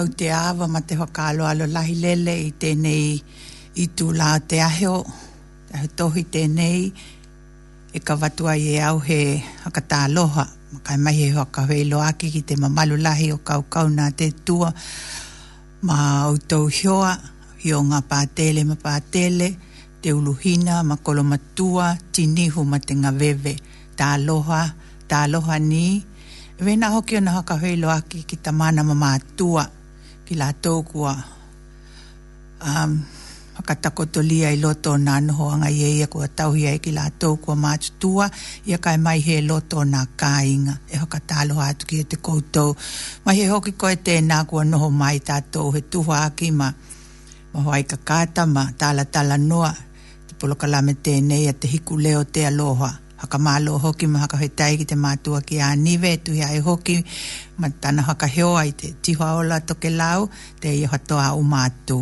au te awa ma te whakalo alo lahi lele i tēnei i tū la te aheo, te aheo tohi tēnei, e ka watua i e au he hakata aloha, ma kai mahi e hoa lo aki ki te mamalu lahi o kau kau nā te tua, ma au tau hioa, hio ngā pātele ma pātele, te uluhina ma kolomatua, tiniho ma te ngaveve, tā aloha, tā aloha ni, Vena hoki ona haka hui loaki ki ta mana mamatua i la tōkua um, whakatakotolia i loto nā nohoanga i eia kua tauhi e ki la tōkua mātutua i kai mai he loto nā kāinga e whakatalo atu ki e te koutou mai he hoki koe tēnā kua noho mai tātou he tuha aki ma ma hoai ka kāta ma tāla tāla noa te polokalame tēnei a te hiku leo te aloha haka malo hoki ma haka hetai ki te mātua ki a niwe tu hea e hoki ma tana haka heoa i te tihua ola toke lau te i hato o mātu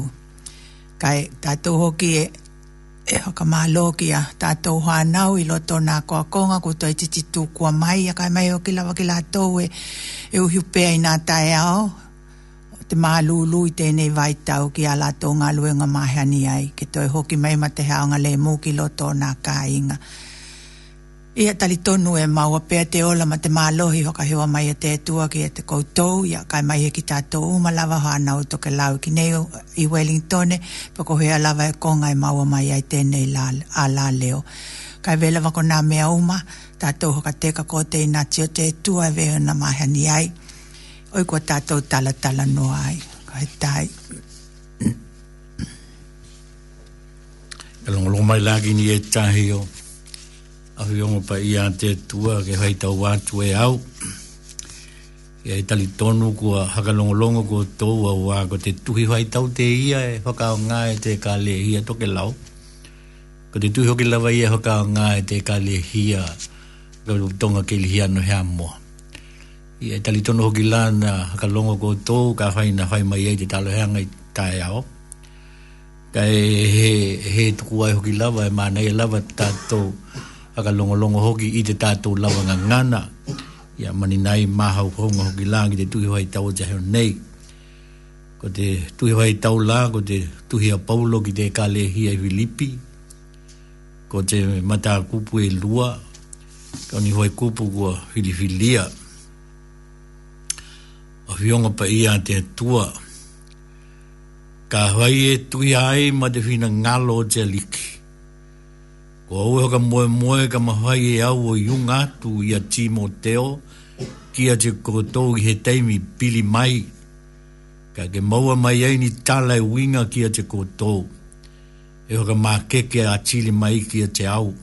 kai tātou hoki e e haka malo ki a tātou hānau i loto nā koa konga ko toi titi tū mai a kai mai hoki lawa ki lātou e e uhiupea i nā tae ao te mālūlū i tēnei vai tau ki a lātou ngā luenga mahani ai ke toi hoki mai ma te haonga le mūki loto nā kāinga kai Ia tali tonu e maua pea te ola ma te mālohi hoka hewa mai e te tua ki e te koutou ia kai mai e ki tātou umalawa hoa nau toke lau ki nei i Wellingtone pako hea lava e konga e maua mai ai tenei la, a la leo. Kai vela wako nā mea uma tātou hoka teka kote i e nā tio te tua e veo na ni ai oi kua tātou tala tala noa ai. Kai tai. e mai lagi ni e tahi o a hui ongo pa ia te tua ke hai tau watu e au ke hai tali tonu ku a hakalongolongo ku tou a ua ko te tuhi hai tau te ia e hoka o ngā e te ka le hia toke lau ko te tuhi hoki lawa ia e hoka o ngā e te ka le hia ka lu tonga ke li hia no hea mua ia e tali tonu hoki la na hakalongo ku tou ka hai na hai mai e te talo hea ngai tae au ka e he, he tuku ai hoki lawa e mānei lawa tātou aga longo longo hoki i te tātou lawa ngā ngana i a mani nai māhau hongo hoki lā ki te tuhiwai tau o jahe nei ko te tuhiwai tau lā ko te a paulo ki te kale hi i Filipi ko te mata kupu e lua ka ni hoi kupu kua filifilia o fionga pa ia te tua ka hoi e tuhi ai ma te fina ngalo o te liki Ko aue ka moe moe ka mawhai e au o iunga tu i a Timoteo ki a te koutou i he teimi pili mai. Ka ke maua mai ei ni tala e winga ki a te koutou. E hoka mā keke a tili mai ki a te au.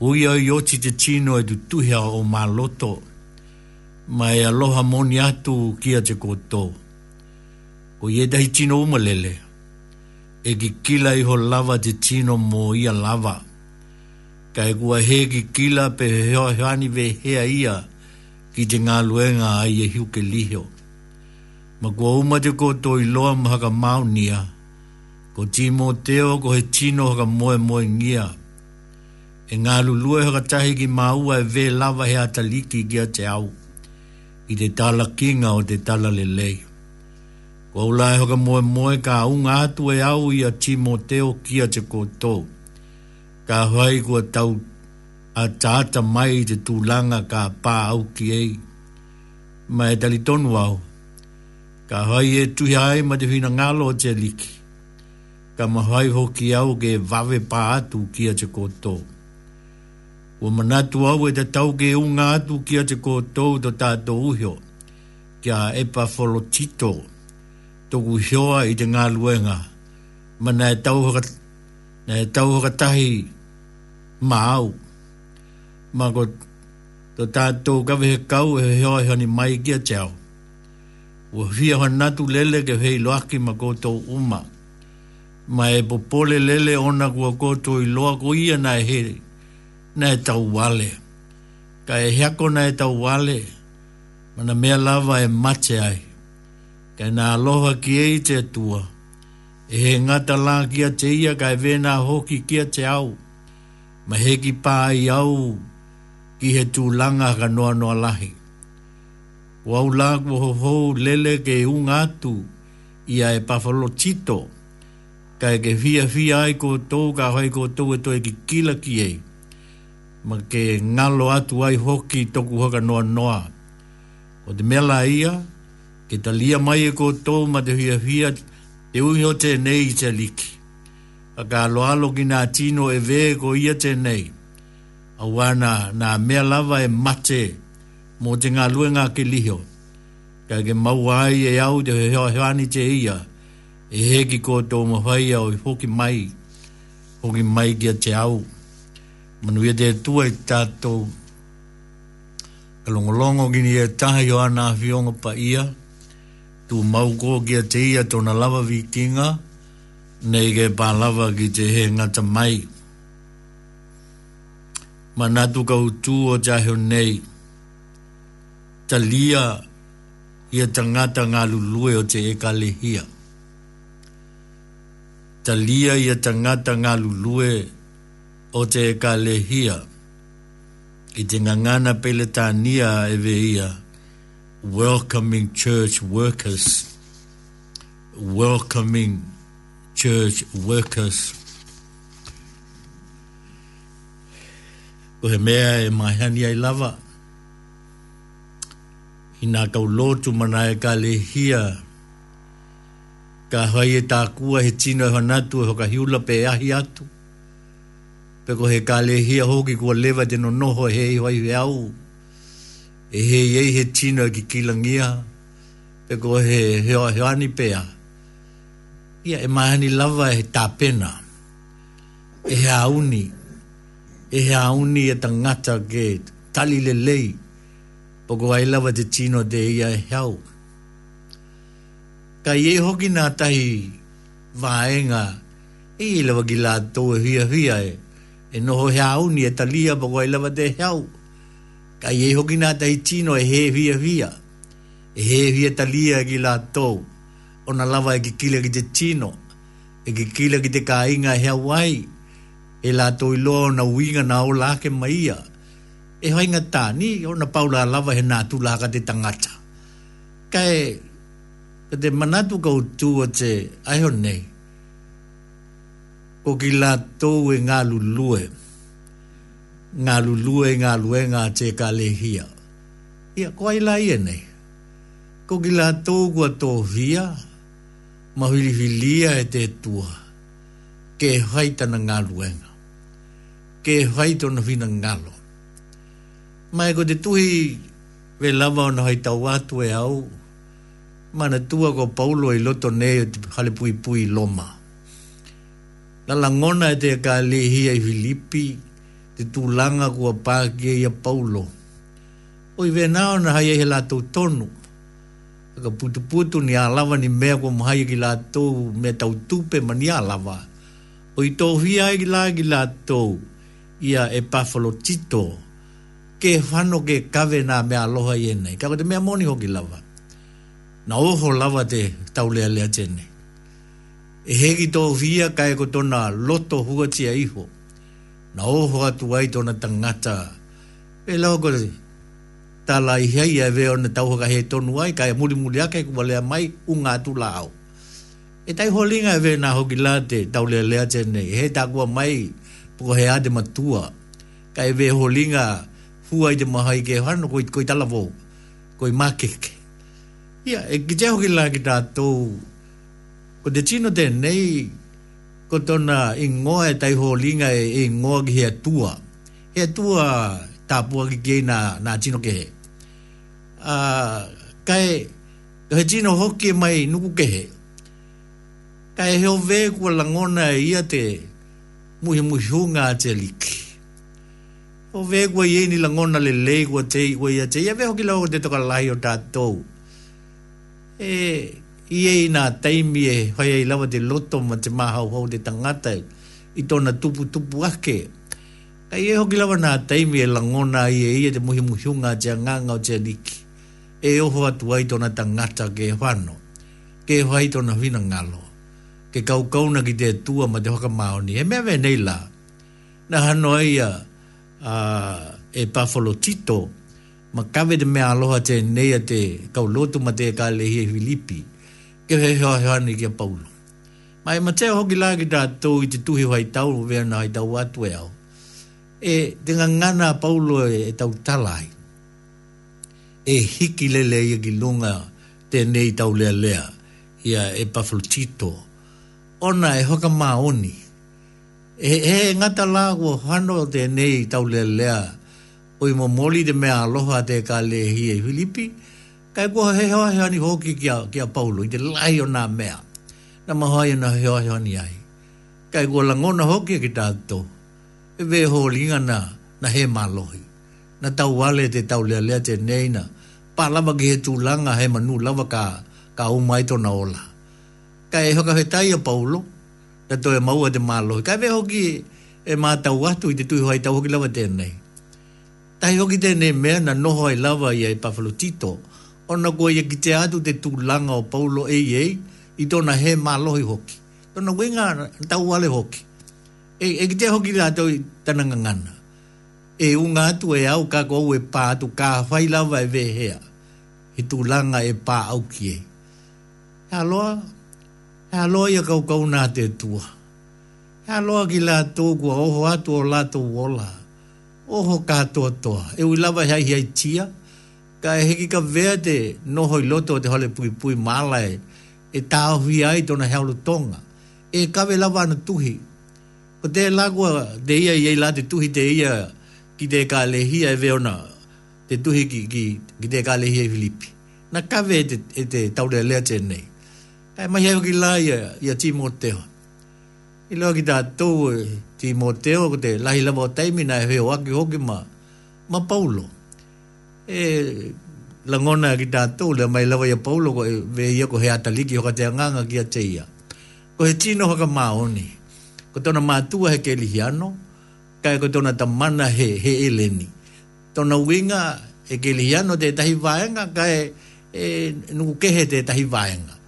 Pui au i oti te tino e tu tuhea o mā loto. Ma e aloha moni atu ki a te koutou. Ko i e dahi tino umalele. Ko e ki kila i ho lava te tino mo ia lava. Ka e kua he ki kila pe heo heani ve hea ia ki te ngā luenga a ia hiu ke liheo. Ma kua uma te koto i loa mhaka maunia, ko timo teo ko he tino haka moe moe ngia. E ngā lulue haka tahi ki maua e ve lava he ataliki gia te au, i te tala kinga o te tala lelei. lei. Wa ulai hoka moe moe ka unga atu e au i a Timoteo kia te koutou. Ka hwai kua tau a tata mai te tūlanga ka pā au ki ei. Ma e tali au. Ka hwai e tuhi ai ma te whina ngalo te liki. Ka mahoi ho ki au ke vave pā atu kia te koutou. Wa manatu au e te tau ke unga atu kia te koutou to tātou uhio. Kia epa folotito tōku hioa i te ngā luenga. Ma nei tau haka, nei tau haka tahi māu. Ma ko tō tātou kawe he kau he hioa he ni mai kia tēo. Ua hia hon natu lele ke hei loaki ma kōtou uma. Ma e popole lele ona kua kōtou i loa ko ia nai he, nei tau wale. Ka e heako nei tau wale, mana mea lava e mate ai kai nā aloha ki ei te tua. E he ngata lā kia te ia kai vēnā hoki kia te au. Ma he ki pā i au ki he langa ka noa noa lahi. Wau lā kua hohou lele ke un atu i e pafalo tito. Kai ke fia fia ai ko tou ka hoi ko tou e toi ki kila ki ei. Ma ke ngalo atu ai hoki toku hoka noa noa. O te mela ia, ke talia mai e koutou ma te huia huia te ui o tēnei i te liki. A ka aloalo ki nā tino e vē ko ia tēnei. A wana nā mea lava e mate mō te ngā luenga ki liho. Ka ke mauai e au te heo heoani te ia e heki koutou ma whaia o i hoki mai hoki mai kia te au. Manuia te tua i tātou ka longolongo gini e taha yo ana fionga pa ia. Ia tu mau ko ki a te ia tōna lava vitinga nei ke pā lava ki te he ngata mai. Ma nātu ka utu o jaheo nei, ta lia ia ta ngata ngā lulue o te eka lehia. Ta lia ia ta ngata ngā lulue o te eka lehia, ki te ngangana pele tānia e veia welcoming church workers, welcoming church workers. Ue mea e maihani ai lava. I nā kau lotu mana e ka lehia. Ka hai e tākua he tino e hanatu e hoka hiula pe ahi atu. Peko he ka lehia hoki kua lewa te no noho he iho i he au. He au e he iei he tino ki kilangia, pe ko he heo heoani pea. Ia e mahani lava e he tāpena, e he auni, e he auni e tangata ke tali le lei, po ko ai lava te tino te ia e heau. Ka iei e hoki nā tahi vāenga, e i lava ki lātou e hia hia e, e noho he auni e talia po ko ai lava te heau. Ia ka ye hoki nā tai tino e he via via. E he via talia ki la tau. O na lava e ki kila ki te tino. E ki kila ki te ka inga he wai. E la tau i loa na winga na o lake maia. E hoi nga tani, o na paula lava he nā tu laka te tangata. Ka e, ka te manatu ka utua te aihon nei. O ki la tau e ngā lulue ngā lulue ngā luenga te ka lehia. Ia, ko ai lai e nei. Ko ki la tōkua tō hia, mahirihilia e te tua, ke haitana ngā luenga, ke haitana hina ngalo. Mai ko te tuhi ve lava ona hai tau atu e au, mana tua ko paulo i e loto nei o te hale pui pui loma. La langona e te ka lehia i Filipi, te tūlanga kua pāke ia paulo. Oi venao na hai he lātou tonu. Aka putu putu ni alava ni mea kua mahai ki lātou me tau tupe ma ni alawa. Oi tō hia ki lā ki lātou ia e pāwhalo tito. Ke whano ke kawe nā mea aloha i enei. Kako te mea moni hoki lawa. Na oho lawa te tau lea lea tēne. E hegi tō hia kai ko tona loto hua tia iho. Kako na oho atu ai tona tangata. E lau kore, tala i hei e ve ona tauhaka he tonu ai, kai muri muri ake kumalea mai unga atu lao. E tai holinga e ve na hoki late, tau lea lea tene, he takua mai, puko he ade matua, kai ve holinga, fua i te maha i ke hano, koi, talavo, koi makeke. Ia, e kite hoki la ki tātou, ko te tino tenei, ko tona i ngoa e tai ho linga e i e ngoa ki hea tua. Hea tua tāpua ki kei nā, tino ke Uh, kai, ka he tino hoki e mai nuku kehe. Kai heo vē kua langona e ia te muhi muhi hunga a te liki. O vē kua iei ni langona le lei kua te iwa ia te. Ia vē hoki lau te toka lahi o tātou. E, i e i nga taimi e hoi e lawa te loto ma te maha hau te tangata i tona tupu tupu ake. Ka i e hoki lawa nga taimi e langona i e i e te muhi muhi unga te anganga o te aniki. E oho atu ai tona tangata ke whano. Ke hoi tona whina ngalo. Ke kau kauna ki te tua ma te hoka maoni. E mea venei la. Na hano ia a, e pafolo tito ma kawe te mea aloha te nea te kau lotu ma te ka lehi e Filipi ke he hea hea ni kia paulo. Mai ma te hoki la ki tātou i te tuhi hoi tau, vea na tau atu e au. E te ngana paulo e, e tau talai. E hiki lele i ki lunga te nei tau lea lea. Ia e pafalo tito. Ona e hoka maoni. E, e, e ngata la kua hano te nei tau lea lea. Oi mo moli te mea aloha te ka lehi e Filipi. Filipi kai ko he ho he ani hoki ki a paulo i te lai ona na mea na ma hoi na he ho ani ai kai ko lango na hoki ki ta e ve ho linga na na he maloi na tau wale te tau le le te neina pa la ki he tu langa he manu lavaka ka ka mai to na ola kai e ho ka he tai a paulo na to e mau te maloi kai ve hoki e ma tau atu i te tu hoi tau hoki lava te nei tai hoki te nei me na no hoi lava i ai pafalo tito tito ona go ye gite atu te tu langa o paulo e ye i tona he malo i hoki tona wenga ta wale hoki e e gite hoki la to tana ngana e unga atu e au ka go we pa tu ka fai la e ve he i tu langa e pa au ki e halo halo ye kau ka una te tua halo ki la to go oho atu o la to wola oho ka to to e u lava hai hai tia ka e heki ka vea te noho i loto o te hale pui pui malai e tā hui ai tona heolo tonga e kawe lawa ana tuhi ko te lagua te ia i la te tuhi te ia ki te ka lehia e veona te tuhi ki, ki, ki te ka lehia i e Filipi na kawe e te, e te taure lea te nei e mahi hei ki la ia ia Timoteo i loa ki tā tū e Timoteo ko te lahi lawa o taimina e heo aki hoki ma ma paulo e langona ki tātou le mai la ia paulo ko e, ve veia ko hea taliki hoka te anganga ki a Ko he ho ka maoni. Ko tona mātua he ke lihiano, kai ko tona tamana he, he eleni. Tona winga he ke lihiano te tahi vaenga, ka e, e, nuku kehe te tahi vaenga.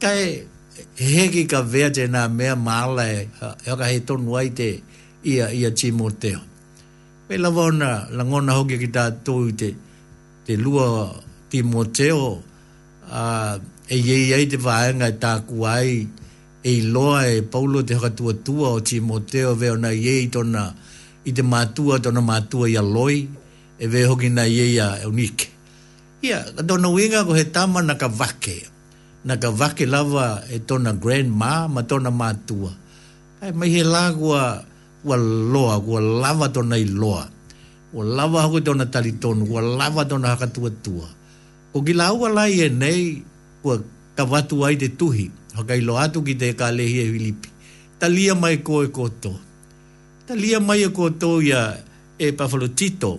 Kai he ki ka vea te nā mea maala e hoka he tonu ai te ia, ia pe la vona la ngona ho ki ta to te te lua timoteo a e ye ye te va nga ta kuai e loa e paulo te ka tua tua o timoteo ve ona ye tona i te matua tona matua ia loi e ve ho ki na ye ia unik ia yeah, dona winga ko he tama na ka vake na ka vake lava e tona grandma ma tona matua ai mai he lagua ua loa, ua lava tona i loa. Ua lava hako tona talitonu, ua lava tona haka tua tua. Ko ki la ua lai e nei, ua kawatu ai te tuhi. Haka ilo atu ki te ka lehi e Filipi. Talia mai ko e koto. Talia mai e koto ia e pafalo tito.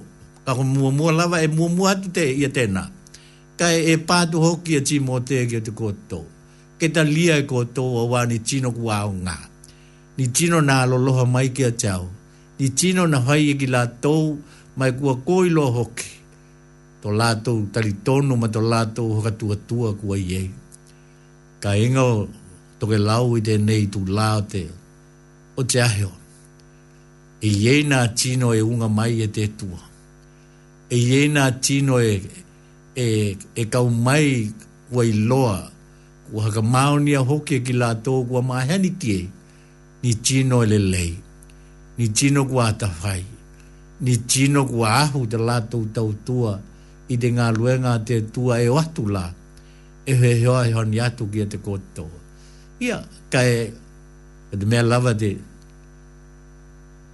Ka ko mua mua lava e mua mua atu te ia tena. Ka e, e pātu hoki e timote ki te koto. Ke talia e koto o wani tino kua o ngaa ni tino na aloloha mai ki a tau, ni tino na whai e ki lātou mai kua koi lo hoki, to lātou tali tono ma to lātou hoka tua tua kua iei. Ka inga o toke lau i tēnei tu lāo te o te aheo. E iei nā tino e unga mai e te tua. E iei nā tino e, e, e kau mai kua i loa, kua haka maonia hoki e ki lātou kua mahani tiei ni tino ele lei, ni tino kua atawhai, ni tino kua ahu te lato tau tua i te ngā luenga te tua e watu la, e he hoa e honi atu ki te kotoa. Ia, kai, e te mea lava te,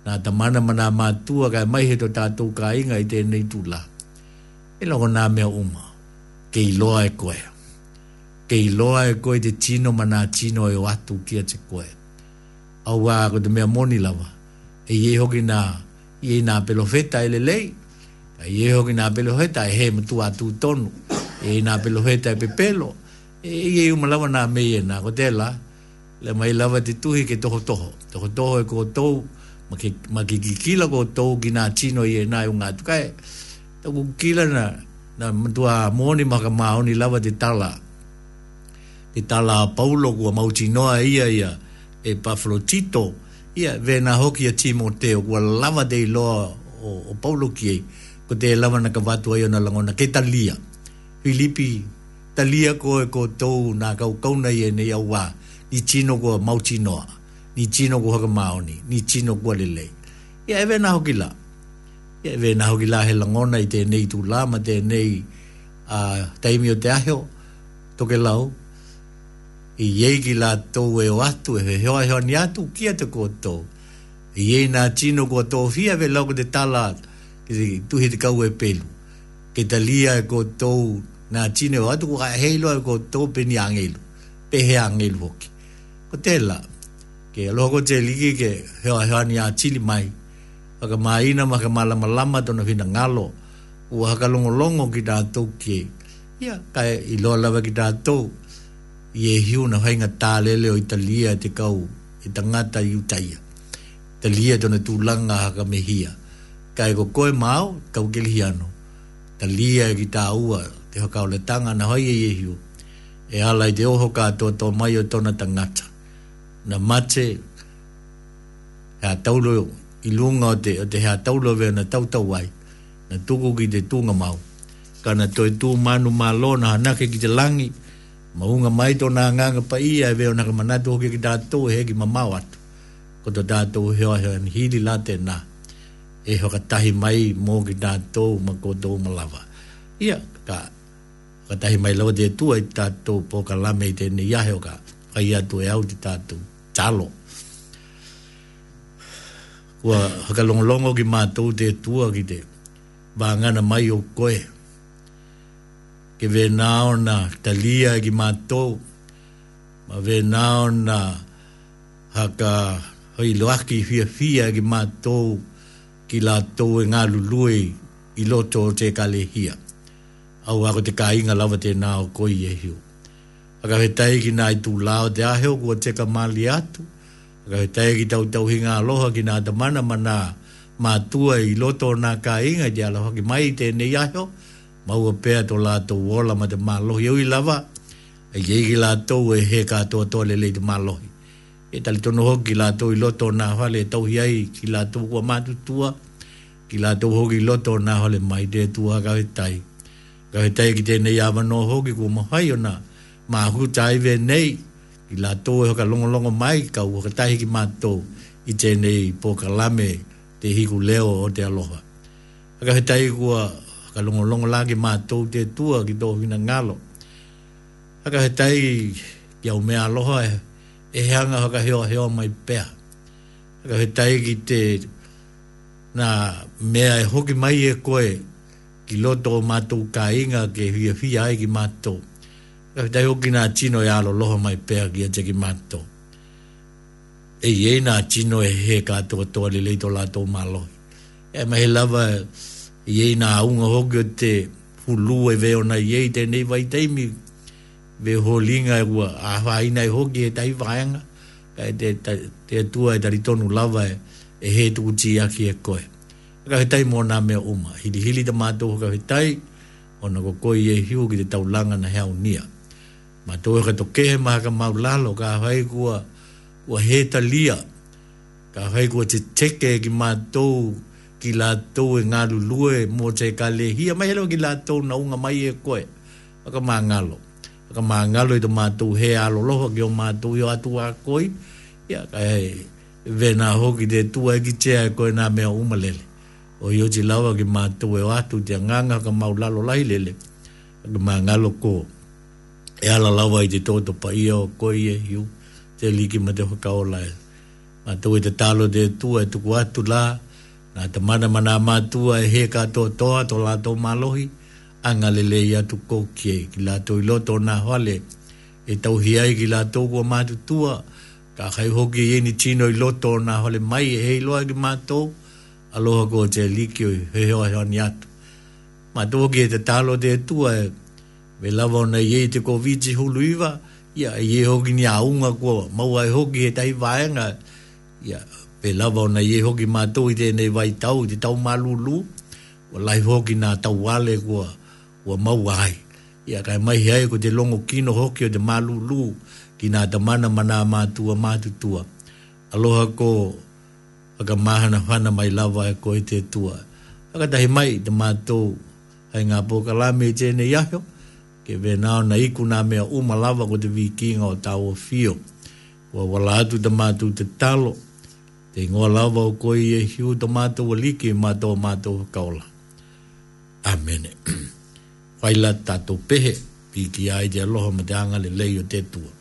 nā ta mana mana mātua kai mai he to tātou kā inga i tēnei tū la. E lako nā mea uma, ke loa e koe. Ke loa e koe te tino mana tino e watu kia te koe au a ko te mea moni lawa. E ye hoki nā, ye nā peloheta e lelei, a ye hoki nā peloheta e he mtu a tū tonu, e nā peloheta e pepelo, e ye uma lawa nā meie nā ko te la, le mai lawa te tuhi ke toho toho, toho toho e ko tou, ma ke kikila ko tou ki nā tino ye na yunga tukai, ta ku kila na, na mtu a moni maka maoni lawa te tala, te tala a paulo kua mautinoa ia ia, ia, e Buffalo Tito ia vena hoki a Timoteo kua lava dei loa o, o Paulo kiei ko te lava na kawatu ayo na langona ke talia Filipi talia ko e ko tou na kau kauna ie nei au wā ni chino kua mau chinoa ni chino kua haka maoni ni chino kua lele ia e vena hoki la ia e vena hoki la he langona i te nei tu lama te nei uh, taimio te aheo toke lau i yegi la to we watu he ho ho ni atu ki at ko to i ye na chino ko to fia ve logo de tala ki tu hit ka we pel ke talia e ko to na chine wa tu ka he lo ko e to pe ni angel pe he angel ho ko te la ke logo je li ki ke ho ho ni a chili mai ka mai na ma ka mala mala na vina ngalo u ha ka longo ki da to ki ya ka i lo la ki da to i e hiu na whainga tālele o Italia te kau, i tangata ngata i utaia. Italia tona tū langa haka mehia. Ka e ko koe māo, kau ke lihi anu. Italia e ki tā ua, te hoka le tanga na hoi e hiu. E ala i te oho ka tō tō mai o tona tangata Na mate, he a taulo i lunga o te, o te he a taulo vea na tau tautau ai. Na tuku ki te tūnga māo. kana toi tō e tū manu mālo na hanake ki te langi, maunga mai to na nganga pa ia e veo naka manatu hoke ki dato e he ki mamau atu. Ko to dato heo heo ni hili la te na e hoka tahi mai mo ki to ma koto malawa. Ia ka ka tahi mai de tu tua i dato po ka lame i tene ia heo ka ka ia tu e au ti dato talo. Kua haka longolongo ki de te tua ki te vāngana mai o koe. Kua ke vena ona talia ki mato ma vena ona haka hoi loaki fia fia ki mato ki la to e ngā lului i loto o te kalehia au ako te kāinga lawa te nā o koi e hiu haka he tai ki nā i tū lao te aheo kua te ka mali atu haka he tai ki tau tau hinga aloha ki nā tamana mana mātua i loto o nā kāinga te aloha ki mai te nei aheo maua pea tō lātou wola ma te mālohi. Iau i lava, e jei ki lātou e he kātoa tō le lei te mālohi. E tali tono hoki lātou i loto nā hale e tauhi ai ki lātou kua mātu tua, ki lātou hoki loto nā hale mai te tua kawe tai. Kawe tai ki tēnei awano hoki kua mahai o nā, mā hutai ve nei, ki lātou e hoka longolongo mai ka ua katahi ki mātou i tēnei pōka lame te hiku leo o te aloha. Aka he tai kua ka longo longo la ki te tua ki tō hina ngalo. Haka he tai ki au mea aloha e, e heanga haka heo heo mai pea. Haka he tai ki te na mea e hoki mai e koe ki loto o mātou ka inga ke hia hia ai ki mato Haka he tai hoki nā tino e alo loho mai pea ki ate ki mātou. E ye nā tino e he kātua toa li leito lātou mālohi. E mahi lava e i ei nā unga hoki o te pulu e veo nei i ei te nei vai teimi ve holinga e ua a whaina e hoki e tai whaenga ka te, te, te tua e taritonu lava e, he tuku ti aki e koe ka he tai mō mea uma hili hili te mātou ka he tai o nā ko koe i e hiu ki te tau langa na heau nia mātou e ka toke maha ka mau lalo ka hae kua ua he talia ka hae kua te teke ki mātou ki la nga e ngalu lue mo te ka lehia. Mai helo ki la tau na unga mai e koe. Aka mā ngalo. Aka mā ngalo i te mātou he aloloha ki o mātou i o atu a koi. Ia ka hei. Vena hoki te tua ki tea e koe nā mea umalele. O i oji lawa ki mātou e tu atu te nganga ka mau lalo lai lele. Aka mā ngalo ko. E la lawa i to to pa ia o koi e hiu. Te liki ma te hokaola e. Mātou i te talo de tu e tuku atu laa. Nga te mana mana mātua e he katoa toa to lātou malohi, anga lele i atu kōkie ki lātou i loto nā hale, e tauhi ai ki lātou kua mātu tua, ka kai hoki e ni tino i loto nā hale mai e hei loa ki mātou, aloha kua te likio i he hoa hea ni atu. Mātou ki e te talo te tua e, me lawa ona i e te kōwiti hulu iwa, ia e hoki ni aunga kua, maua e hoki e tai vaenga, ia, pe lava ona ye hoki ma to ite nei vai tau ite tau malulu o lai hoki na tau wale kua kua mau ai ia kai mai ai ko te longo kino hoki o te malulu ki nga te mana mana ma tua ma tu tua aloha ko aga mahana hana mai lava e ko e te tua aga tahi mai te ma to ai nga po kala me te ne yahyo ke ve na na iku na me o ma lava ko te viking o tau o fio wa wala atu te ma te talo Te ngā lawa o koi e hiu to mātou o liki mātou mātou kaula. Amene. Whaila tātou pehe, piki ai te aloha ma te angale leio te tua.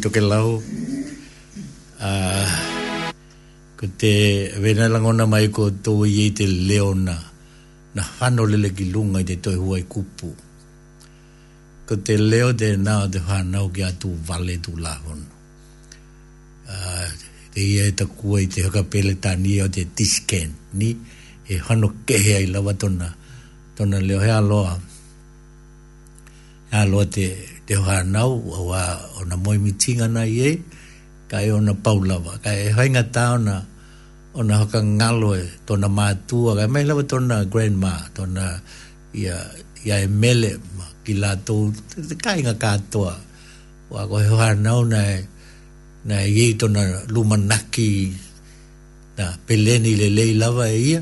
to ke lau. Uh, ko te vena langona mai ko tō i te leona na hano lele ki lunga i te toi huai kupu. Ko te leo te nā te whanau ki tu vale tu lahon. ah te ia e takua i te hakapele tani o te tisken ni e hano kehe ai lawa tona tona leo he aloa he aloa te te o hanau o wa o na moi mitinga na ye ka e o na paulawa ka e hainga ta o na o na hoka ngalo e to na mātua ka e mai lawa to na grandma to na ia, ia e mele ma ki la to te ka inga katoa wa ko e o hanau na e na e yei to na lumanaki na peleni le lei lawa e ia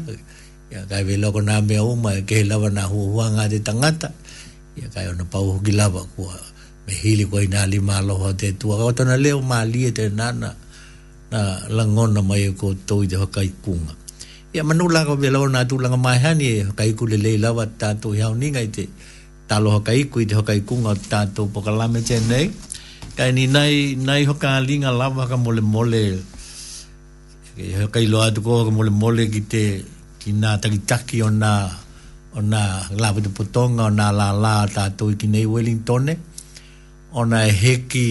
ia ka e veloko na mea uma e ke lawa na huahuanga te tangata ia kai ona pau hoki lava kua me hili koi nā li māloha te tua. Kau tana leo mā lia e te nāna na langona mai e ko tōi te hakai kunga. Ia manu lā kau vela o nā tū langa mai hani e hakai ku le wa tātou i hau ninga i te talo hakai ku i te hakai kunga tātou pokalame te nei. Kai ni nai, nai hoka linga lawa ka mole mole kai lo tuko ka mole mole ki te ki nā takitaki o ona o nā lāwita potonga ona la la ta to i ki nei Wellingtone ona e heki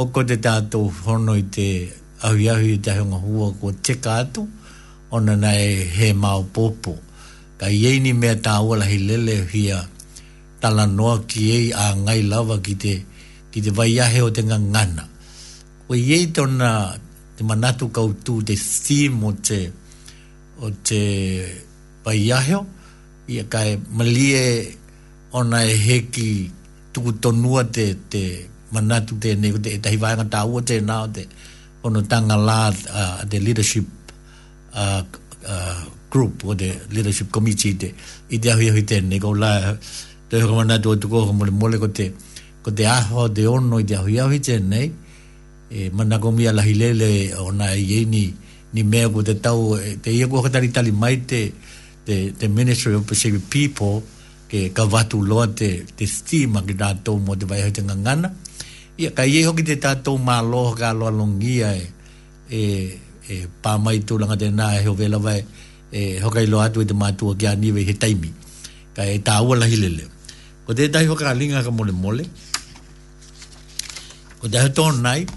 o ko te tātou hono i te ahi ahi i te hunga hua ko te kātu, ona na e he mau popo. Ka iei ni mea tā wala hi lele hia tala noa ki ei a ngai lava ki te, ki te vai ahe o te ngana. Ko iei tona te manatu kautu te theme o te, o te vai ahe o, ia kai e malie ona e heki tuku tonua te te manatu te ne te tai vai ngata tau te na te ono tanga la uh, the leadership uh, uh, group o the leadership committee te i te ahi ahi te ne ko la te hoko manatu o tuko hoko mole mole ko te ko te aho te ono i te ahi ahi te ne e manako mia lahi lele o na iei ni ni mea ko te tau e te ia ko katari tali mai te, te the ministry of pacific people ke kawatu loa te, te stima ki tātou mo te vai hautanga ngana. Ia, ka ie hoki te tātou mā loa ka loa longia e, e, e pāmai tūlanga tēnā e ho vela vai e hokai loa atu e te mātua ki aniwe he taimi. Ka e tāua lahi lele. Ko te tai hoka linga ka mole mole. Ko te hato nai,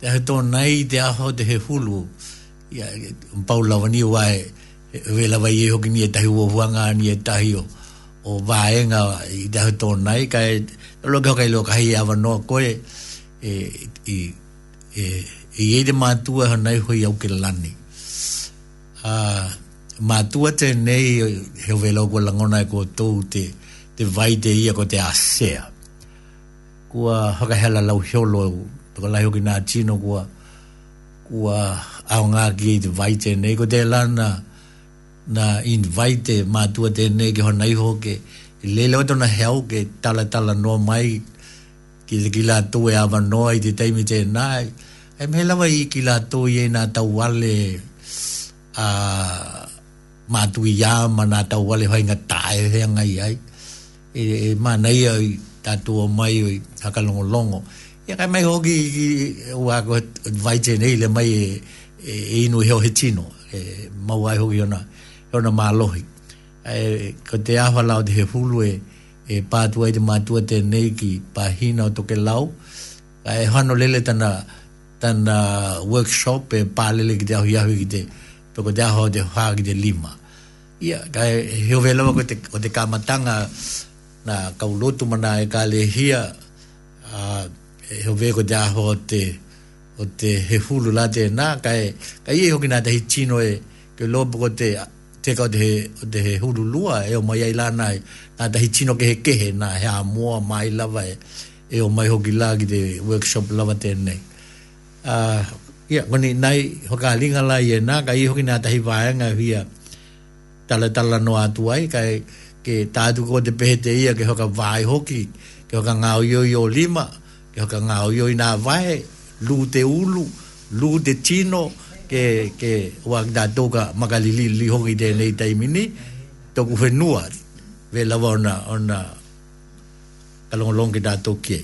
te hato nai te aho te he hulu. Ia, mpau e, lawani wai, e, e vela vai e hoki ni e tahi ua huanga ni e tahi o o vaenga i da to nai ka lo ke ka lo ka hi ava no ko e e e e e de matua nai ho iau ke lani a matua te nei he velo ko langona e ko to te te vai de ia ko te asea ho hoka hela lau hiolo toka lai hoki nā tino kua kua aonga ki te vai te nei ko te lana kua na invite ma tu te ne ho hona iho ke le le na heau ke tala tala no mai ki te kila tu e ava no i te taimi te nai e me lawa i kila tu e na tau wale a ma tu i ama na tau wale hoa inga tae hea ngai ai e, e ma nei au tatu o mai o i hakalongo longo e ka mai hoki i ua ko vaitene i le mai e, e, e inu heo he tino e mau ai hoki o nai ona malohi e ko te awha lao te he hulu e e pātua i te mātua te neiki pāhina o toke lau e hano lele tana tana workshop e pālele ki te ahu yahu ki te toko te aho te hā ki te lima ia ka e heo velawa ko te, o te kāmatanga na kaulotu mana e ka le hia heo vē ko te aho o te o te he hulu la te nā ka e e hoki nā te hi e ke lopu ko te te kau te, te he huru lua e o mai ai lana e nā tahi tino ke he kehe nā he a moa mai lava e, e o mai hoki lā ki te workshop lava te tēnei. ah yeah, koni nai hoka linga lai e nā ka i hoki nā tahi vāenga hia tala tala no atu ai ka e, ke tātu ko te pehe te ia ke hoka vāi hoki ke hoka ngao o o lima ke hoka ngao o i nā vāe lū te ulu lū te tino tino ke ke wa da toka magalili li hongi de nei taimi ni to ku fenua ve la ona ona kalong long ki da toki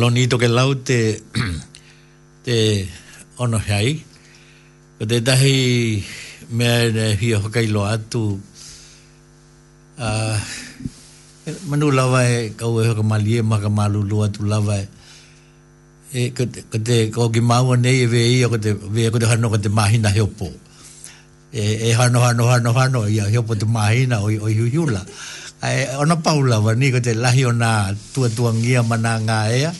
maloni to ke lau te te ono hai ko te dahi me ne hi ho kai lo atu a manu lava e ka u e ho mali ma e ka malu lo atu lava e, e ko te ko te ko ki mau ne e ve i ko te ve ko te hano ko te mahi na hepo e e hano hano hano hano ia hepo te mahi na oi oi hiula ai ona paula va ni ko te lahi ona tu tu ngia mana nga ea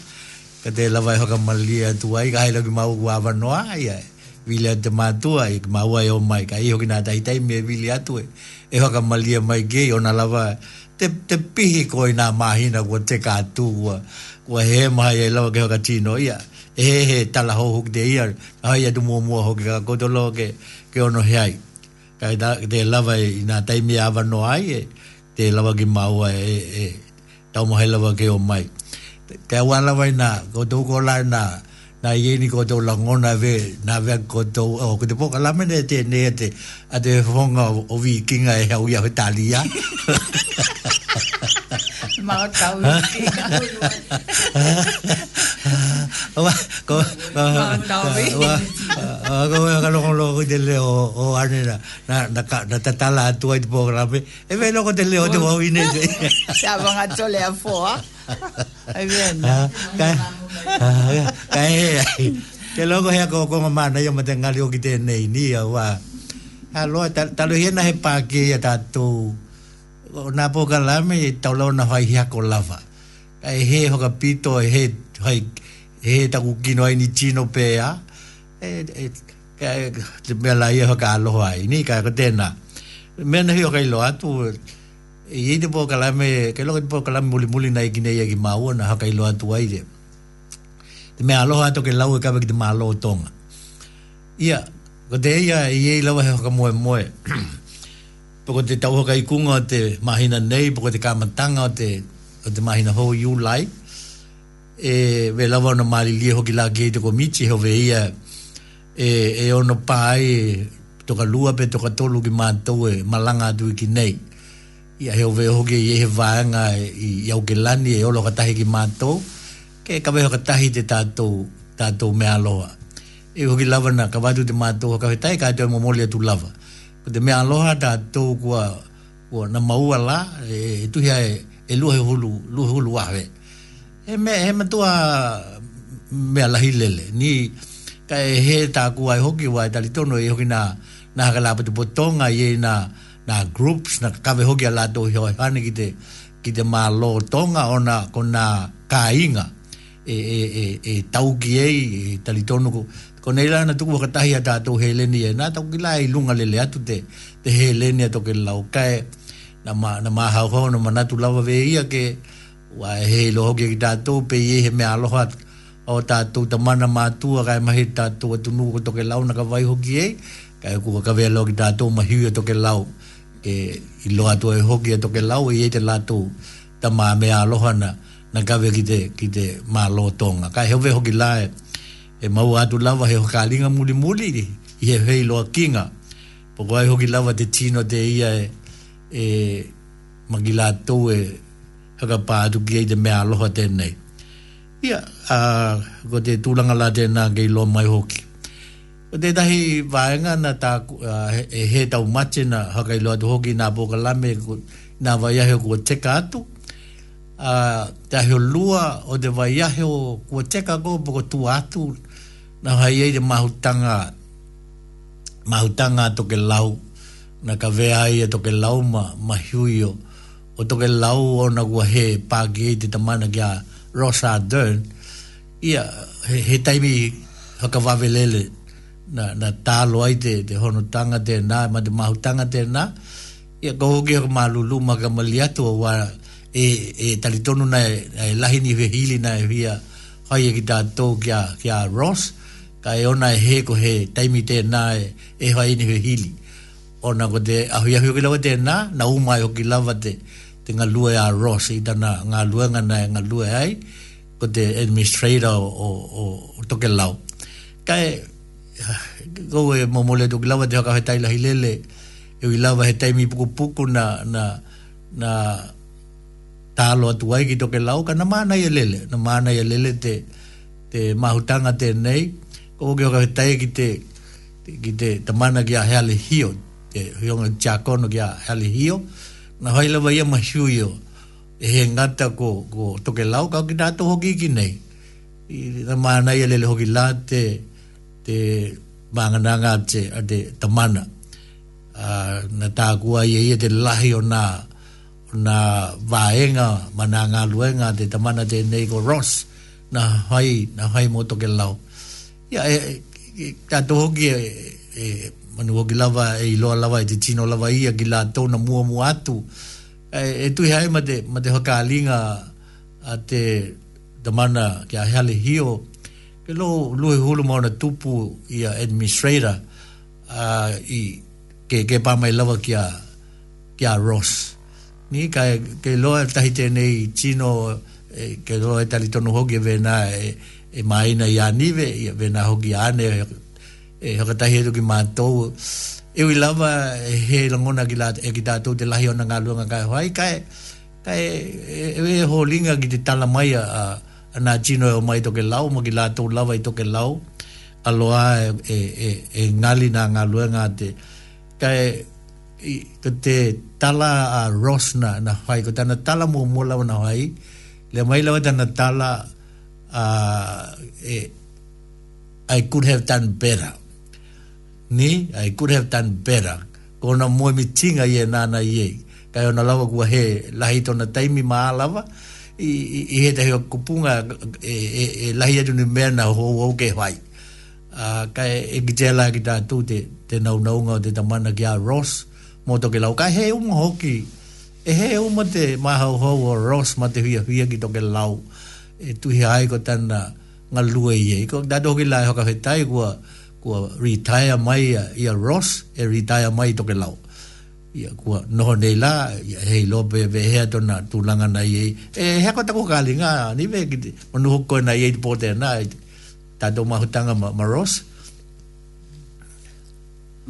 ka te lawai hoka malia tu ai ka hai lagi mau kua wano ai ai wili ate mātua ai ka mau ai o mai ka iho ki nā tai me wili atu e e hoka malia mai ge o nā lawa te, te pihi koi nā mahina kua te kātu kua kua he mahi e lawa ke hoka tino ia e he he tala ho huk te ia ai atu mua mua hoki ka kotolo ke ke ono he ai ka te lawa i nā tai me awano ai e te lawa ki mau ai e, e, e. tau mahi lawa ke o mai te wala wai na go tō ko lai na na ye ni ko tō la ngona ve na ve ko tō o ko te poka la me te ne te a te whonga o vi kinga e hau ya o talia ma o tau i kinga ko lua ma o tau i ma o tau i ma o i ma o o o ane na na na ka na tatala atua i te poka la mene e ve lo ko te leo te wau i ne te se avanga tole a foa Ai ah, ah, Ke logo hea koko ma mana yo me ngali oki te nei ni ya wa. Ha lo ta ta lo hena he pa ke ya ta tu. O na po kala me ta lo na fai hea ko lava. Ai he ho ka pito he hai he ta ku no ai ni chino pe ya. E e ka te me la ye ho ka lo ai ni ka ko tena. Me na hi ka lo atu. tu i ei te po kalame, kei loka te po kalame muli muli na ikine ia ki maua na haka ilo atu ai te. Te mea aloha to ke lau e kawe ki te malo o tonga. Ia, ko te eia i ei lawa he haka moe moe. Poko te tau haka ikunga o te mahina nei, poko te kamatanga o te, o te mahina hou iu lai. E, we lawa ona maali lia hoki la kei te komichi ho we ia e, e ono pai e, toka lua pe toka tolu ki mātou e malanga atu ki nei ia heo veo hoki i he vaanga i au gelani e olo katahi ki mātou, ke ka veo katahi te tātou, tātou mea aloha. E hoki lava na kawatu te mātou ka hetai ka atoe momoli atu lava. Ko te mea aloha tātou kua, kua na maua la, e, e tuhia e, e luhe hulu, luhe hulu ahwe. e me, e me tua mea lahi lele. Ni ka e he tākua ai hoki wa e talitono e hoki na, na haka lapa te potonga i e na na groups na kave hoki ala to hi e hani kite kite ma lo tonga ona kon na kainga e e e, e, e, e tau ki e, e talitonu ko kon ela na tuku kata ata to heleni e na tau kila i lunga lele atu te te heleni ato ke lau kae na ma na ma hau na mana tu lava ve ia ke wa he lo hoki kita to pe ye he me aloha o tatou tamana mātua kai mahi tatou atunuko toke lau na ka vai hoki e kai kua ka vea ki tatou mahiu toke lau e i loa tu e hoki e toke lau e i te lātou ta maa mea alohana na kawe ki te, ki te maa lo tonga. Ka heo veho ki lae e mau atu lava heo kālinga muli muli i he hei loa kinga. Poko ai hoki lava te tino te ia e, e magi lātou e haka pā atu ki e te mea aloha tēnei. Ia, a, ko te tūlanga lā tēnā ke i lo mai hoki. O te tahi vāenga na tā e he tau mate na hakai loa hoki nā pōka lame nā vaiahe kua teka atu. Uh, tā heo lua o te vaiahe o kua teka kō pōka tū atu na hai ei te mahutanga mahutanga toke lau na ka vea ai e toke lau ma mahiuio o toke lau o na kua he pāki ei te tamana kia Rosa Dern ia he, he taimi haka vavelele na na talo ai te te hono tanga te na ma te mahu tanga te na ia ko hoki ko malulu ma ka maliatu wa e e talitonu na e lahi ni vehili na e via hai e ki tato kia kia Ross ka e ona e he ko he taimi te na e e hai ni vehili ona ko te ahui ahui ki lawa te na na umai hoki lawa te te ngā lua e a Ross i tana ngā lua ngana e ngā lua ai ko te administrator o, o, o toke lau ka e go e momole do glava de ka hetai la hilele e wi lava hetai mi puku puku na na na talo atu ai ki toke lau ka na mana ye lele na mana ye lele te te mahutanga te nei ko ke ka hetai kite kite te tamana ki a hale hio te hiong chakono ki a hale hio na hoi lava ye mashuyo e he ngata ko, ko toke lau ka ki nato hoki ki nei i na mana ye lele hoki late te te mangananga te a te tamana uh, na tākua ia ia te lahi o na nā vāenga ma luenga te tamana te nei ko Ross na hai na hai mō toke lau ia e, e tā tō hoki e, e manu hoki lava e iloa lava e tino lava ia ki la na mua mua atu e, e hai ma te, ma te hokalinga a te tamana ki a hale hio pe lo lo e holo mo na tupu ia administrator a i ke ke pa mai lava kia kia Ross ni ka ke lo e tahi nei chino ke lo e tali tonu hoki e vena e, e maina i anive i e vena hoki ane e, e hoka he edu ki mātou e wi lava e he langona ki la e ki tātou te lahi ona ngā luanga kai hoai kai kai e, e, e, e holinga ki te tala mai a uh, na jino e o mai toke lau, mo ki lātou lawa i toke lau, aloa e, e, e, e ngali nā ngā lua ngā te. Kai, i, ko te tala a Ross na, na hai, ko tana tala mō mō lawa na hai, le mai lawa e tana tala a, e, I could have done better. Ni, I could have done better. Ko na mō e mi tinga i e nāna i e. Kai ona lawa kua he lahi tona taimi maa lawa, i he te kupunga e, e, e lahi atu ni mea na hou au ke whai. Kai e ki te ala ki tātou te te naunaunga o te tamana ki a Ross mō toke lau. Kai he umu hoki, e he umu te mahau hou o Ross ma te huia huia ki toke lau. E hi ai ko tāna ngā lua i e. Ko tātou ki lai hoka whetai kua kua retire mai i a Ross e retire mai toke lau. Kua ia kua no ne la ia hei lope ve hea tona tūlanga nei e hea kota ko kāli ngā ni me onu te na hoko nei e te pō tēnā e, tātou mahutanga ma, ma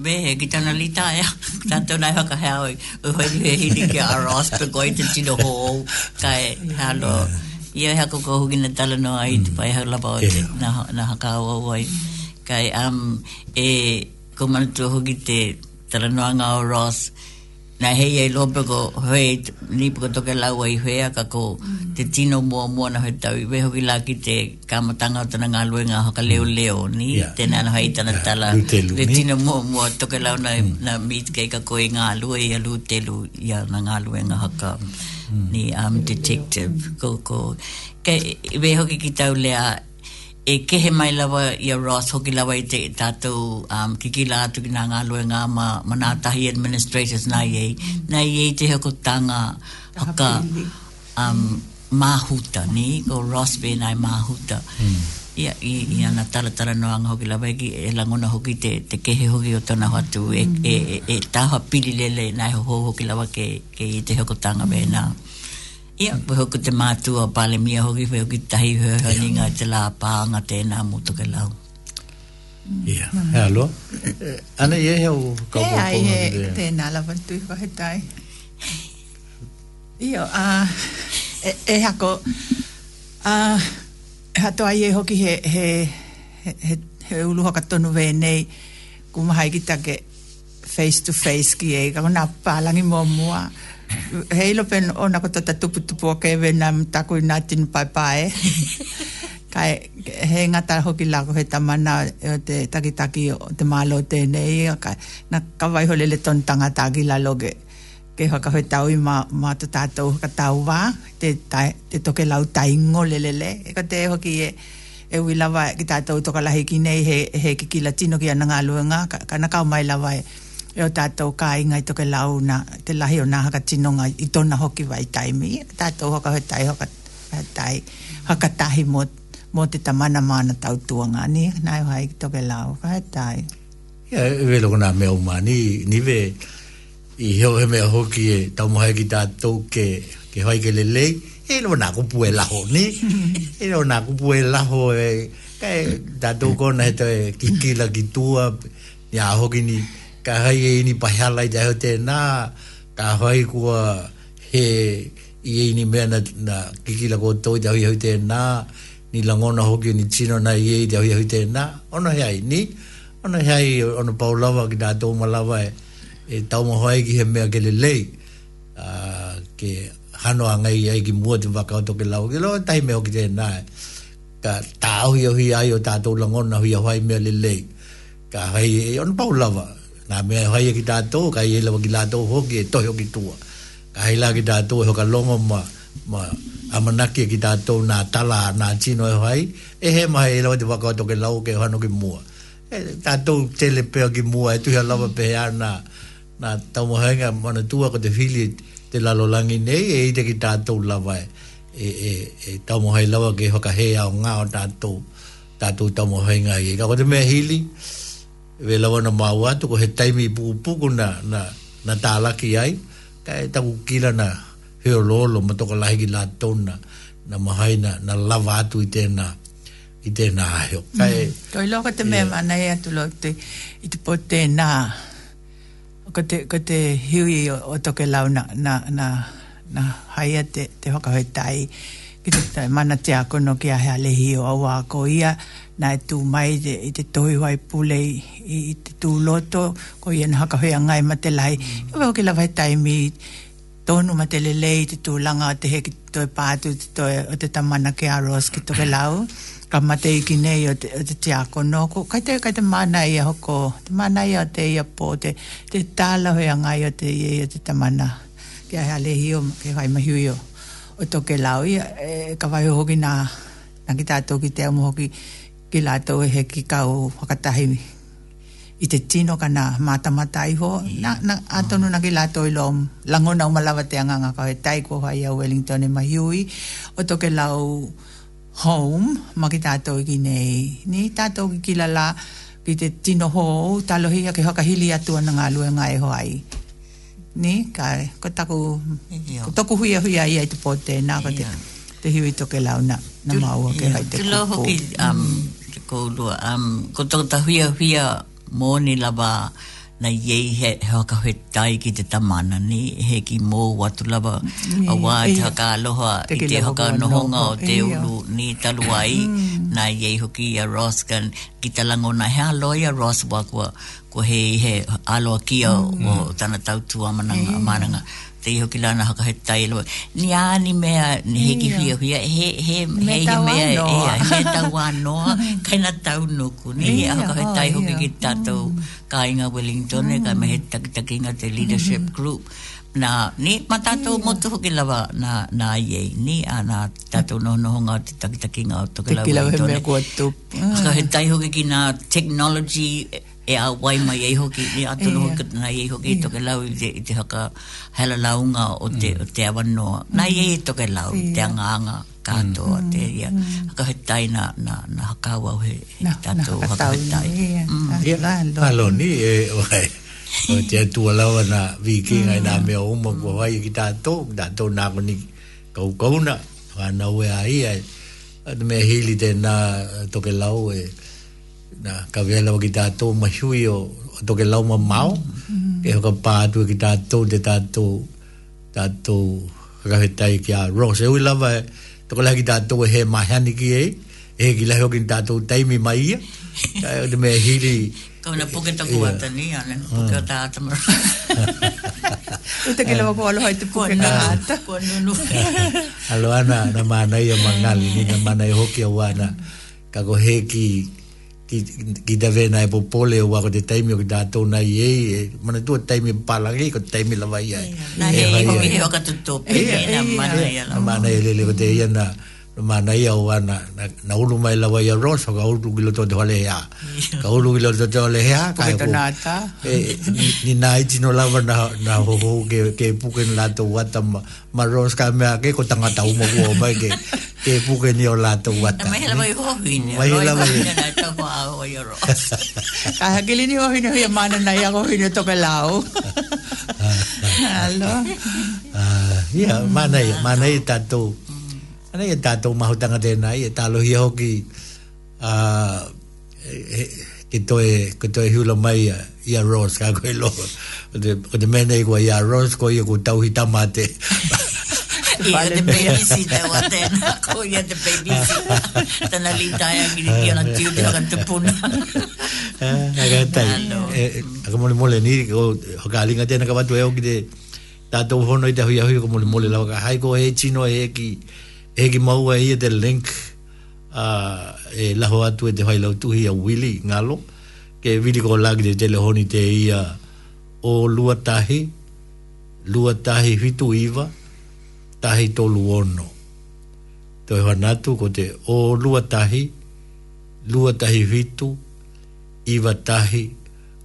be ve he ki tāna li tā ea tātou nei haka hea oi uhoi ni he hiri ki a Ross pe koi te tino ho o kai hea lo ia hea koko hugi na tala no ai te mm. pai hau laba o na na ka au au ai kai am um, e ko manu tu hugi te tala noanga o Ross na hei ei lope ko hei ni puka toke lau ai hea ka ko mm. te tino mua mua na hei tau iwe hoki la ki te kamatanga o tana ngā lue hoka leo mm. leo ni yeah. tēnā no hei tana tala yeah. te tino mua mua toke lau na, mm. na meet kei ka koe ngā lue i alu telu i a na ngā lue ngā mm. ni um, detective ko ko ke iwe hoki ki tau lea e kehe mai lava i a Ross hoki lawa i te tātou um, kikila atu ki nā ngā lue ngā ma, ma nā tahi administrators nā i ei. Nā i ei te hoko tanga haka um, mahuta ni? Ko Ross be nai māhuta. Mm. Ia, i, i ana taratara no anga hoki lawa i e langona hoki te, te kehe hoki o tona hatu. E, e, e, e taha pili lele nai ho hoki lawa ke, ke i te hoko tanga mm. be nā. Ia. Yeah. Hoko te mātua pale mia hoki, hoko ki tahi hoa hani ngā te lā pānga tēnā mūtu ke lau. Ia. He alo? Eh, Ana i e heo kau kōpona ni te? Tēnā lawa tui kua he tai. Ia, a, e, e hako, a, e hato ai e hoki he, he, he, he, he ulu hoka tonu vēnei, kumahai ki take face to face ki e, kako nā pālangi mō mua. Ia hei lo pen ona ko tata tupu tupu o kewe na mtaku i nati ni pai pai kai he ngata hoki lako he tamana o te takitaki o te malo te nei kai na kawai hole le ton tangata ki la loge ke hoka hoi tau i ma, ma to tatou hoka tau wā te, te toke lau taingo lelele e ka te hoki e e ui lawa ki tatou toka lahi ki nei he, he kikila tino ki anangalua ngā ka, ka mai lawa e e o tātou ka inga i toke lau na te lahi o nā haka tinonga i tōna hoki vai taimi tātou haka hoi tai tai haka tahi mō, mō te tamana mana tau tuanga ni nai hoi i toke lau haka tai ia yeah, e vele kona me o mani ni ve i heo he mea hoki e tau mo hai ki tātou ke ke hoi ke lelei e lo nā kupu e laho ni e lo nā kupu e laho e kai e, tātou kona he te kikila ki tua ni a ni ka hai e ni pahala i te hau tēnā, ka hai kua he i e ni mea na, na kikila kua tō te hau hau tēnā, ni langona hoki ni tino na i e i te hau i hau tēnā, ono hei ni, ono hei ono paulawa ki nā tō malawa e, e tau mo hai ki he mea ke le lei, ke hano a ngai ai ki mua te whakao toke lau, ke loa e tai mea hoki tēnā e, ka tā hui hui ai o tātou langona hui a hui mea le lei, ka hei e ono paulawa, na me hai e ki to ka ye lo ki to ho ki e to ho ki tua ka hai la ki to e ho ka longo ma ma amana ki ki to na tala na chino hoi e he ma e lo de ba ko to ke lau ke hanu ki mua e tato tele pe ki mua e tu ya lava pe ya na na to mo hanga mana tua ko te fili te la lo langi nei e i te ki tato lava e e e e ta mo hai lava ke ho ka he ya nga o tato tato to mo hanga e ka ko te me healing we lawa na mau atu ko he taimi puku puku na na na talaki ai ka e taku kila na heo lolo ma toko lahi la tona na mahai na na lava atu i tēnā i tēnā heo mm. ka e toi loka te mea mana e atu lo te i te po tēnā ko te, ko te hiwi o, o toke lau na na na, na haia te, te hoka hoi tai ki te mana te ako no ki a hea lehi o awa ko ia na e tū mai te, i te tohi wai pule i, i, te tū loto ko i ena hakawhea ngai ma te lai mm. i wau ki lawai taimi tonu ma te lelei te tū langa o te he ki toi pātu te toi o te tamana ki aros ki toke lau ka mate i ki nei o te, o te tiako no ko kai te kai te mana i a hoko te mana i a te i a pō te, te tāla hoia ngai o te i o te tamana ki a hale hi o ki hai mahiui o o toke lau i a e, ka vai hoki na na ki tātou ki te amu hoki ki lātou e he ki kau whakatahi i te tino ka nā mata mata iho. Na, na, no na ki lātou i lom, langona umalawa te anga kau e taiko hai a Wellington e mahui o toke lau home, ma ki tātou i nei. Ni tātou ki ki lala ki te tino ho, talohi ke ki hakahili atua na ngā lue ngā e hoai. Ni, ka, ko taku, ko toku huia huia ia i te pote, nā ko te, te hiu i toke lau na, na maua ke hai te ko ko koulua. Um, ko tau ta huia huia mōni lava na iei he, he haka hoi tai ki te tamana ni he ki mō watu lava mm. a wā te haka aloha i te haka nohonga o te ulu ni talua mm. na iei hoki a Ross kan ki talango na he aloa a Ross wakua ko he he aloa kia mm. o tana tautua mananga, mm. mananga. Mm te hoki lana haka he tai loa. Ni ani mea, ni heki hia hia, he, he, he, he, he, he, he, he, he, tau anoa, kai na tau nuku, ni hia haka he tai hoki ki tatou mm. ka inga Wellington, e, mm. ka mehe takitaki nga te leadership mm-hmm. group. Na, ni, mata to yeah. motu hoki lava na, na iei, ni, ana na tatou no noho nga te takitaki inga o toki lawa. Te kilawa he e. he tai hoki ki na technology, e a wai mai ei hoki ni atu no ka nai ei hoki to ke lau te te ka hela launga o te mm. o te avano nai ei to ke lau te anga ka to mm. te ia mm. ka hetai na na na ka he ta to ka hetai ia la lo alo ni e wai o te tu ala na viki ngai na me o mo ko wai ki ta to da to na ko ni ka ko na wa na we ai me hili te na to ke lau e na ka vela ki tato ma shui to ke lau ma mau ke mm-hmm. ka pa tu ki tato de tato tato ka he tai ki a ros e ui lava e to ke la ki tato e he ma hani ki e e ki la ho ki tato tai mi ma ia ka e me hiri Kauna na tako wata ni, ane, puke wata ata mara. Uta ki lawa kuala hoi te puke na ata. Kuanunu. Alo ana, na mana ia ni na mana ia hoki a wana ki te vena e popole o wako te taimi o ki tātou na i ei e mana tua taimi palangi ko taimi lawa i ai na hei hei hei waka tutupi e na mana i na mana lele ko te i mana ia wana na ulu mai lawa ia ro so ka ulu gilo to de hale ya ka ulu gilo to de hale ya ka ko ni na i no lawa na na ho ho ke ke puken la to wata ma ros ka me ke ko tanga tau mo ko ba ke ke puken ni la to wata mai lawa i ho ni mai lawa i na to ko a ia ro ka ha ke ni ho ni ho mana na ia ho ni to ka lao alo ya mana ya mana i tatou Ana ia e tātou maho tanga tēnā, ia e e tālohi hoki uh, ki toi, ki toi hula mai ia, ia Ross, kā koe lo. de de o te mene i kua ia Ross, ko ia kua tauhi tamā te. Ia te babysitter wa tēnā, ko ia te babysitter. Tana li tai angiri ki ala tūpi laka te puna. Aka ah, tai, aka mole mole niri, ko hoka alinga tēnā ka watu e hoki te tātou hono i te hui a hui, ko mole mole lau ka haiko e chino e ki... E, e ki maua ia te link a uh, e laho atu e te whailau tuhi a Willy ngalo ke Willy ko lagi te telehoni te ia o lua tahi lua tahi hitu iwa tahi to luono to e whanatu ko te o lua tahi lua tahi hitu iwa tahi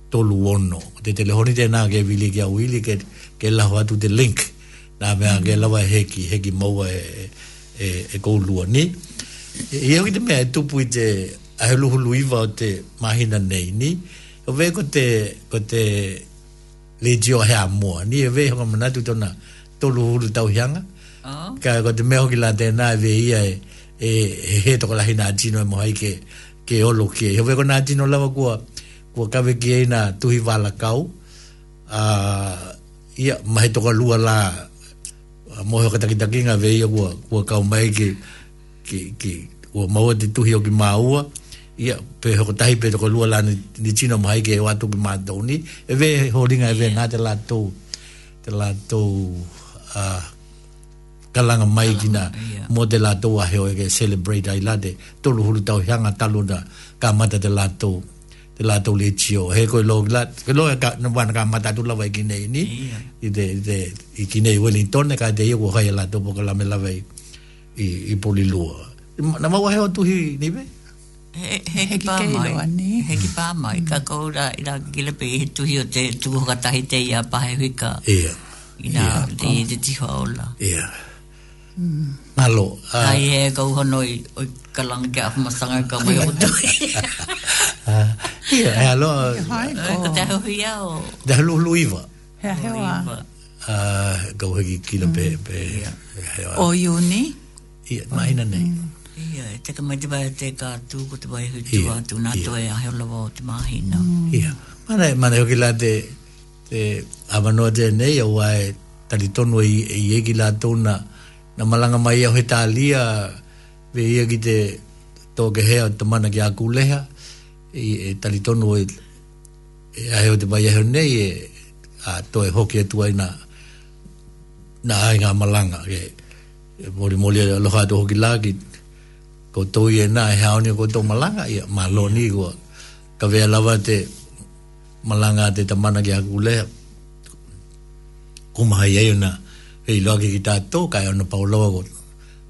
to luono te telehoni te nā ke Willy ke a Willy ke, ke laho atu te link nā mea mm -hmm. ke lawa e heki heki maua e, e e, e go lua ni. E eo i te mea e tupu i te ahuluhu luiva o te mahina nei ni. O e vei ko te, ko te le jio hea mua ni. ve vei hoka manatu tona tolu lu tau hianga. Ah. Ka ko te mea hoki la tēnā e vei ia e, e, e he toko lahi nā tino e mohai ke, ke olo kie. O vei ko nā tino lawa kua, kua kawe ki e nā tuhi wala kau. Uh, ia mahe toko lua la a mohe o ka takitaki ngā veia kua, kua kau mai ke, ke, ke kua maua te tuhi o ki māua ia pe hoko tahi pe toko lua lani ni tino mai ke ewa tuki mā tau ni e ve horinga e ve nga te lātou te lātou a kalanga mai ki na mo te lātou a heo e ke celebrate ai lāte tolu huru tau hianga talu na ka mata te lātou te la tau le tio he koe lo la ke lo ka no wan ka mata tu la vai ki nei ni i te i te i ki nei wellington e ka te yo hoia la to poka la me la vai i i poli lua na ma wa he tu hi ni be he he pa mai he ki pa mai ka ko ra i la ki le pe tu hi te tu ho ka tai te ia pa he ka ia ina te te ti ho la ia Malo. Alo. Uh, Ai e kau hono i, i kalanga ke ahuma sanga ka mai o tu. Ia, e alo. Ka te hau hui au. Te hau lulu iwa. Hea hewa. Gau hegi kila pe. Mm. pe yeah. O iuni? Ia, maina nei. Mm. Ia, e teka mai te bai te ka tu, ko te bai hui tu atu, nā tu e aheo lawa o te mahina. Mm. Ia, mana, mana hoki la te, te, awanoa te nei, au ai, talitono e i, e i egi la tona, na malanga mai au he tālia ve ia ki te tōke hea o te mana ki a kūleha i e, e talitono e, e ahe o te mai ahe nei e a tōe hoki atu ai na na ai ngā malanga e, e mori mori e aloha atu hoki lā ki ko tō i e nā e haoni ko tō malanga i a mā lō ni ko ka vea lawa te malanga te tamana ki a kūleha kumaha i ai o nā e i loa ki ki tātou, kai ono paulawa ko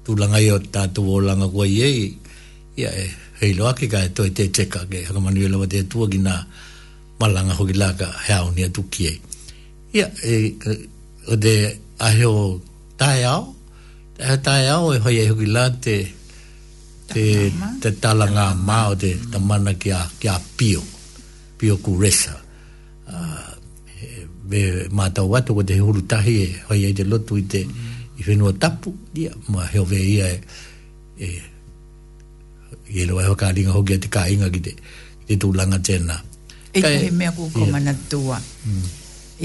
tūlanga i o tātou o langa kua ia i, ia e, e i ki kai toi te teka ke hakamanu i lawa te tua ki nā malanga hoki laka he au ni atu ki ei. Ia, e, e, o te ahe o tae au, ahe o tae au e la te te, te talanga mā o te tamana ki a, ki a pio, pio ku resa me matau atu ko te huru tahi e lotu i i whenua tapu dia ma heo vea e e e lo ho hoka ringa hoki a te kāinga ki te ki te tūlanga e me he mea kuko mana tua mm.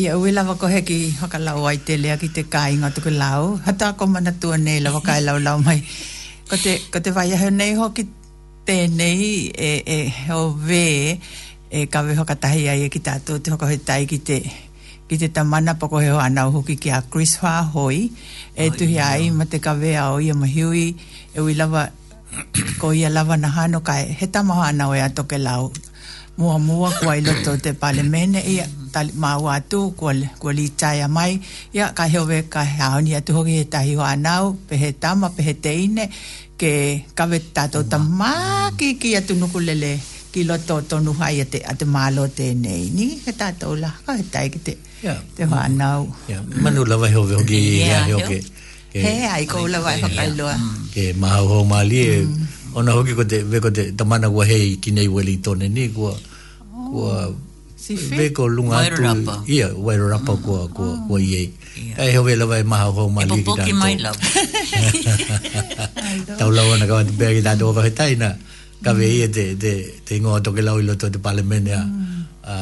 ia ue lawa ko heki haka lau ai te lea ki te kāinga tuku lau hata ko mana tua nei lawa kai lau lau mai ko te, ko te vai aheo nei hoki tēnei e, e ho ve e ka weho ka tahi ai e ki tātou te hoko he tai ki ki te tamana pako heo anau hoki ki a Chris Hua hoi e oh, tuhi ai ma te kawe a o ia mahiui e ui lava ko ia lava na hano kai he tamaha anau e ato ke lau mua mua kua iloto te pale mene ia mau atu kua, kua li taya mai ia ka heo we ka haoni atu hoki he tahi hoa anau pe he tama pe he teine ke kawe tato tamaki ki atu nuku lele ki loto tonu hai te ate malo te nei ni he tata o laha he tai ki te te whanau manu lawa heo veo ki ia heo ke he ai kou lawa heo kai loa ke mm. mahau hou mali e mm. ona hoki ko te veko te tamana wa he ki nei weli tone ni kua oh. ko veko lunga tu ia wairo rapa ko ko kua oh. iei ai ve veo lawa e mahau hou mali ki tanto e popoki mai lawa taulawa na kawa te pega ki tanto o vahetai na ka vei e te, te, te ingoa toke lau ilo to te palemene mm. a,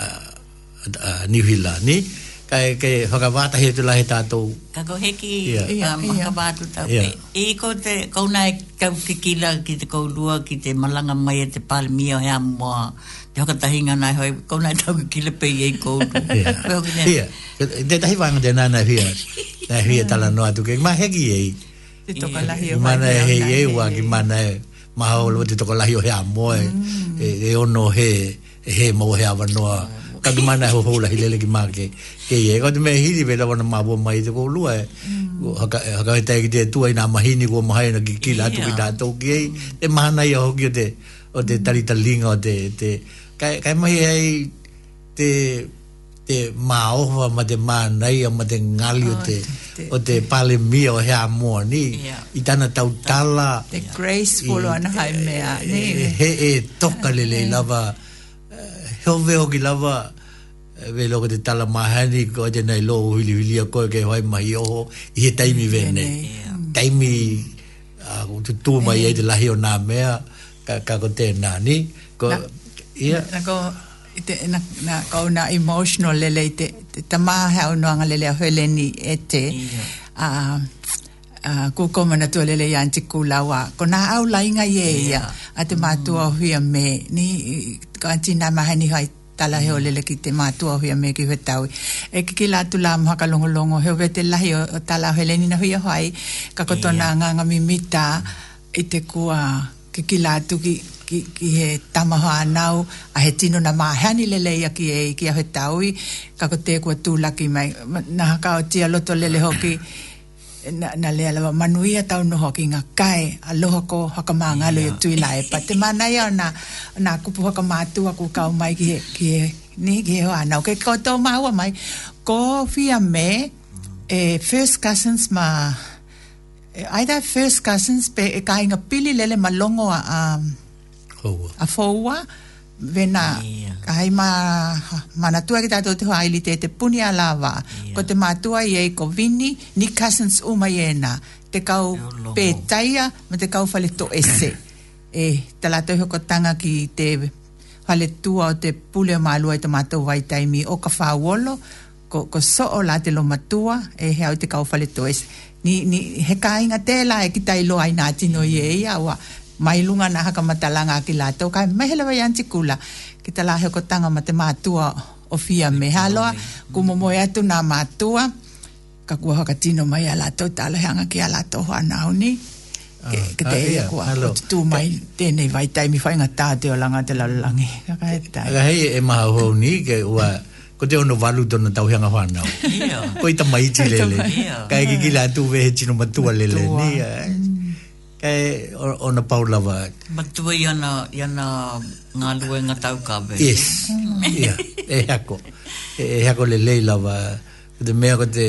a, New Zealand, ni? Ka e ke whakawata he tu lahe tātou. Ka ko heki whakawatu tau. I e, e ko te kouna e kau kikila ki te koulua ki te malanga mai e te palemia o hea mua. Te hokatahinga nai hoi, kouna e tau kikila pe i e koulua. Te tahi wanga te nana hia, nai hia tala noa tuke. Ma heki e i. Te toka lahi o mana e hei e ua ki mana e mahau lewati toko lahi o hea moe mm. e, e ono he e he mau hea wanoa mm. kadu mana ho hula hi lele ki maa ke ke ye ko me hiri vela wana mabu mai te kolua e mm. haka, haka he tae ki te tua ina mahini kua mahae na ki kila atu ki tātou ki ei te mahana i ahoki o de o de mm. talita linga o te, te kai, kai mahi hei te te maohwa ma te mānei o ma te ngali o oh, te o te pale mia o hea mua ni i tana tau tala te graceful o ana hai mea e- e- he e toka lele le lava eh, hewe o ki lava we eh, loko te tala mahani ko te nei loo huli huli a koe ke hoi mahi oho i he taimi mm, vene taimi tu tu mai e te lahi o nā mea ka ko tēnā ni ko ia ko te na, na kauna emotional lele i te, te tamaha hea unuanga lele a hweleni e te yeah. uh, uh, kukomana to lele ia nti kūlawa. Ko na au lainga ie ia yeah. a te mātua mm. hui a me. Ni ka nti nā mahani hai tala heo mm. lele ki te mātua hui a me ki hui tau. E ki ki lātu lā mhaka longo longo heo vete lahi o, o tala hweleni na hui a hai. Ka kotona nga nganga mimita mm. i te kua ki ki lātu ki ki, ki he tamaha anau a he tino na māhani lele ia ki e ki a he taui kako te kua tūlaki mai na haka o tia loto lele hoki na, na lea lawa manuia tau no hoki ngā kai a loho ko haka mā ngalo yeah. i tui lai pa te mana ia na, na kupu haka mātu a kukau mai ki he, ki he ni ki he anau ke ko tō māua mai ko fia me e first cousins ma either first cousins pe e kainga pili lele malongo a um, fowa. A fowa, vena yeah. ai ma ma na tua kita te ai lite te puni ala va yeah. ko te matua i ye ko vini ni cousins uma mai te kau pe taia me te kau fale to ese e te te ko tanga ki te fale tua o te pule ma lua te ma vai tai o ka fa ko ko so o la te lo matua, tua e he au te kau fale to ese ni ni he kainga te la e kitai lo ai na tino ye ia wa mai lunga na haka matalanga ki lata. O kai mehele wa yanti kula ki tala heko tanga ma ofia mātua o fia me haloa. Kumomoe atu nā mātua. Ka kua haka tino mai a lata tala heanga ki a lata o hanauni. Ke ah, ah, te ea kua kutu mai tēnei vai taimi whai ngā tāte o langa te lalangi. Ka hei e maha hou ni ke ua Ko te ono walu tono tau hianga whanau. Ko i tamaiti lele. Ka ki la tu vehe chino matua lele. Nia. Eh, e o na pau lava matua i ana i ana ngā lue ngā tau kabe yes ia e hako e, e hako le lei lava ko te mea ko te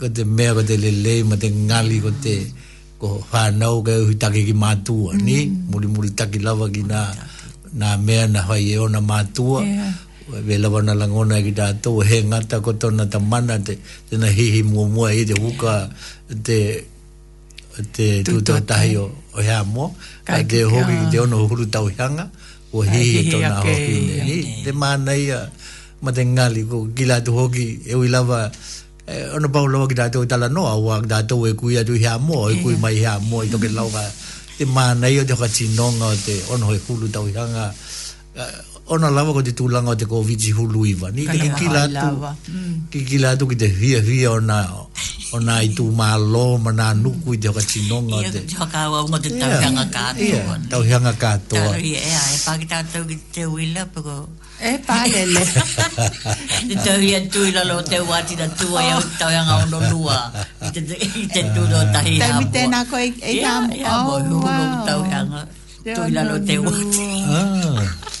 ko te mea ko te le ma de ngali ko te ko whanau ke uhi take ki mātua ni muri mm. muri take lava ki nā nā mea na hai e ona mātua we lava na langona ki tā tō he ngata ko tōna tamana te tēna hihi mua mua i te huka de te tūtua tahi o, o hea mō. Ka te hoki te ono huru tau hianga, o hihi e tōna okay, hoki. Hi, te mana ya ma te ngali, ko gila tu hoki, e ui lava, e, ono pau lawa ki tātou tala noa, wā ki tātou e kui atu hea mō, e kui mai hea mō, i toke lau ka, te mana ia te hoka tinonga, te ono e huru tau hianga, ona lava ko te tūlanga o te kōwhiti hulu iwa. Ni te kikila atu, mm. kikila atu ki te hia hia ona ona i tū mā lō ma nā nuku i te hoka tinonga te. Ia, hoka awa mo te tauhianga kātoa. Ia, tauhianga kātoa. Ia, e pāki tātou ki te wila, pako... E pālele. Te tauhia tūila lo te wāti na tūa i au tauhianga ono lua. I te tūno tahi hāpua. Tami tēnā koe i e tāmu. Ia, i hāmu hulu tauhianga tūila lo te wāti. Ah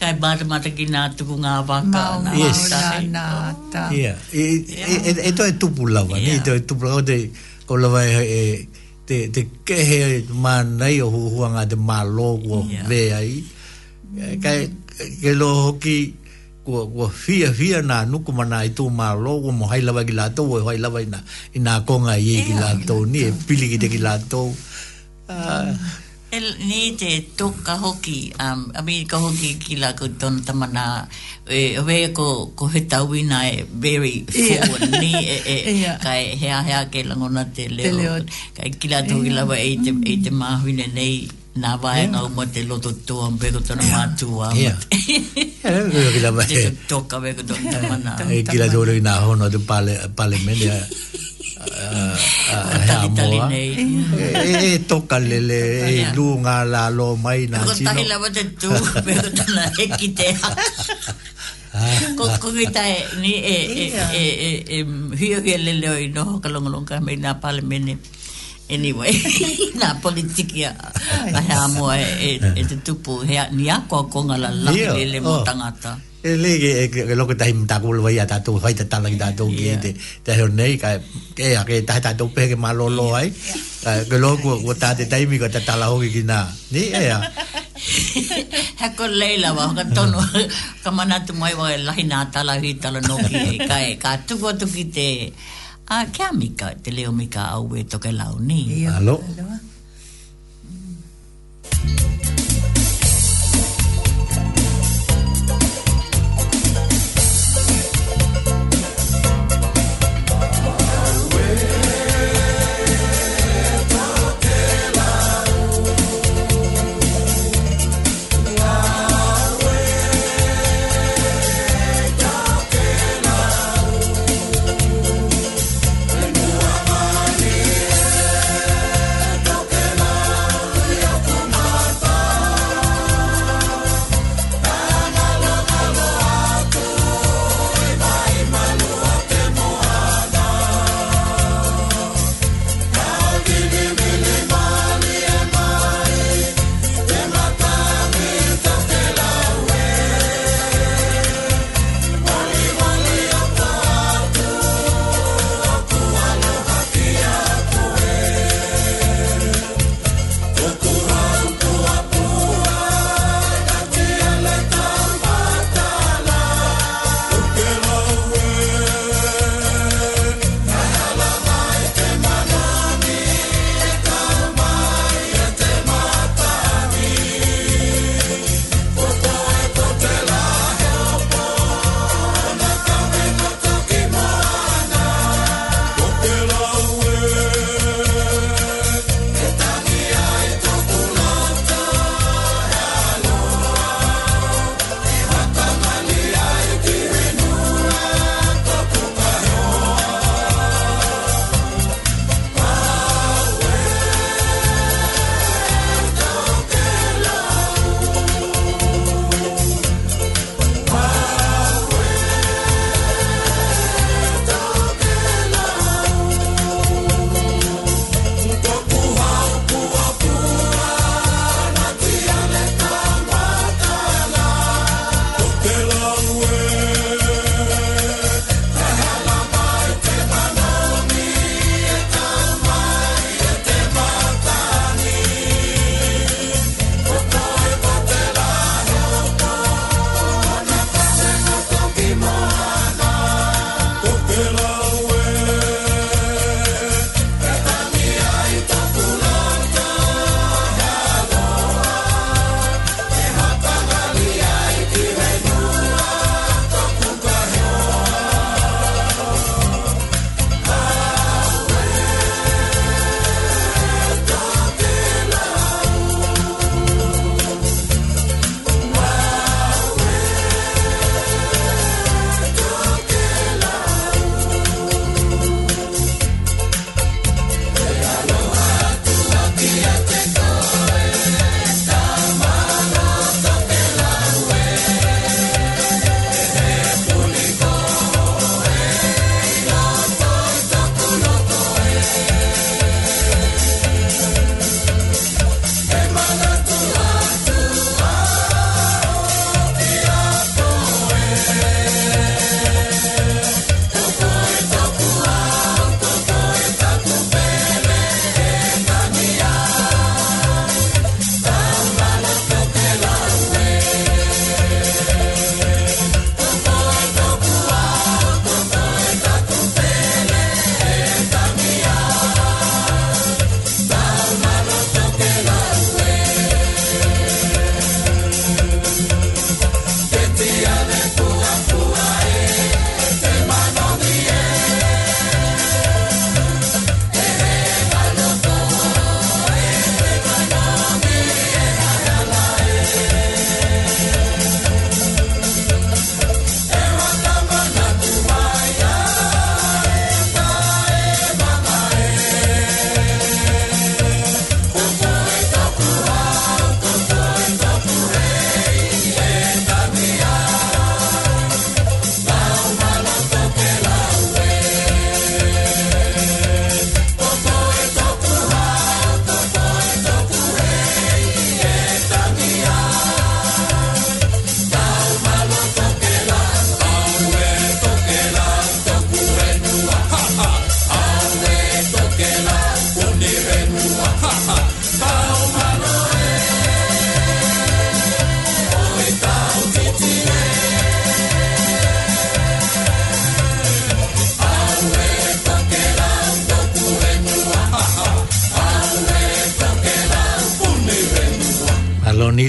kai mata ki nga tuku ngā waka. Yes. Nā, nā, E to e tupu lawa, ni? E to e tupu lawa, te ko lawa e, e te te ke ma nei o hua nga te ma lo wo ve ai e, kai ke lo ki ko ko fia fia na nu ku mana i tu ma lo mo hai lava gila to wo hai lava ina ina ko nga ye gila to ni e pili ki te gila to el ni te toka hoki um a mi ka hoki ki la ko ton tamana e we ko ko heta wina e very for yeah. ni e, e kai he a he a ke langona te leo, leo. kai ki la tu ki la e te e te mm. ma hune nei na va e no mo te loto to am ve ko ton ma tu a e ki la va e toka ve ko ton tamana e ki la jole na ho no te pale pale me uh, uh, uh, uh, e, e, e toka lele e lunga la lo mai na ko tahi lawa te tū me ko tana e ki te ah, ko ah. kongi tae ni e e e e e hio hio lele oi no hoka longa mei nga pale mene anyway nga politiki a a hea mua e, e, e te tupu hea ni a kua konga la lele mo oh. tangata yeah. oh e le ke e ke e lo ke ta im ta ku lo ta tu fai ta ta ki ta tu ki te ta ho nei ka e ke ya ke ta ta tu pe ke ma lo lo ai ke lo ku ku ta te ta im ko ta ta la ho ki na ni e ya ha ko le la wa ka to no ka ma na tu mai wa la hi na ta la hi ta lo no ki ka e ka tu ko tu ki te a ke a mi ka te le o mi ka au e to ke la ni alo alo mm.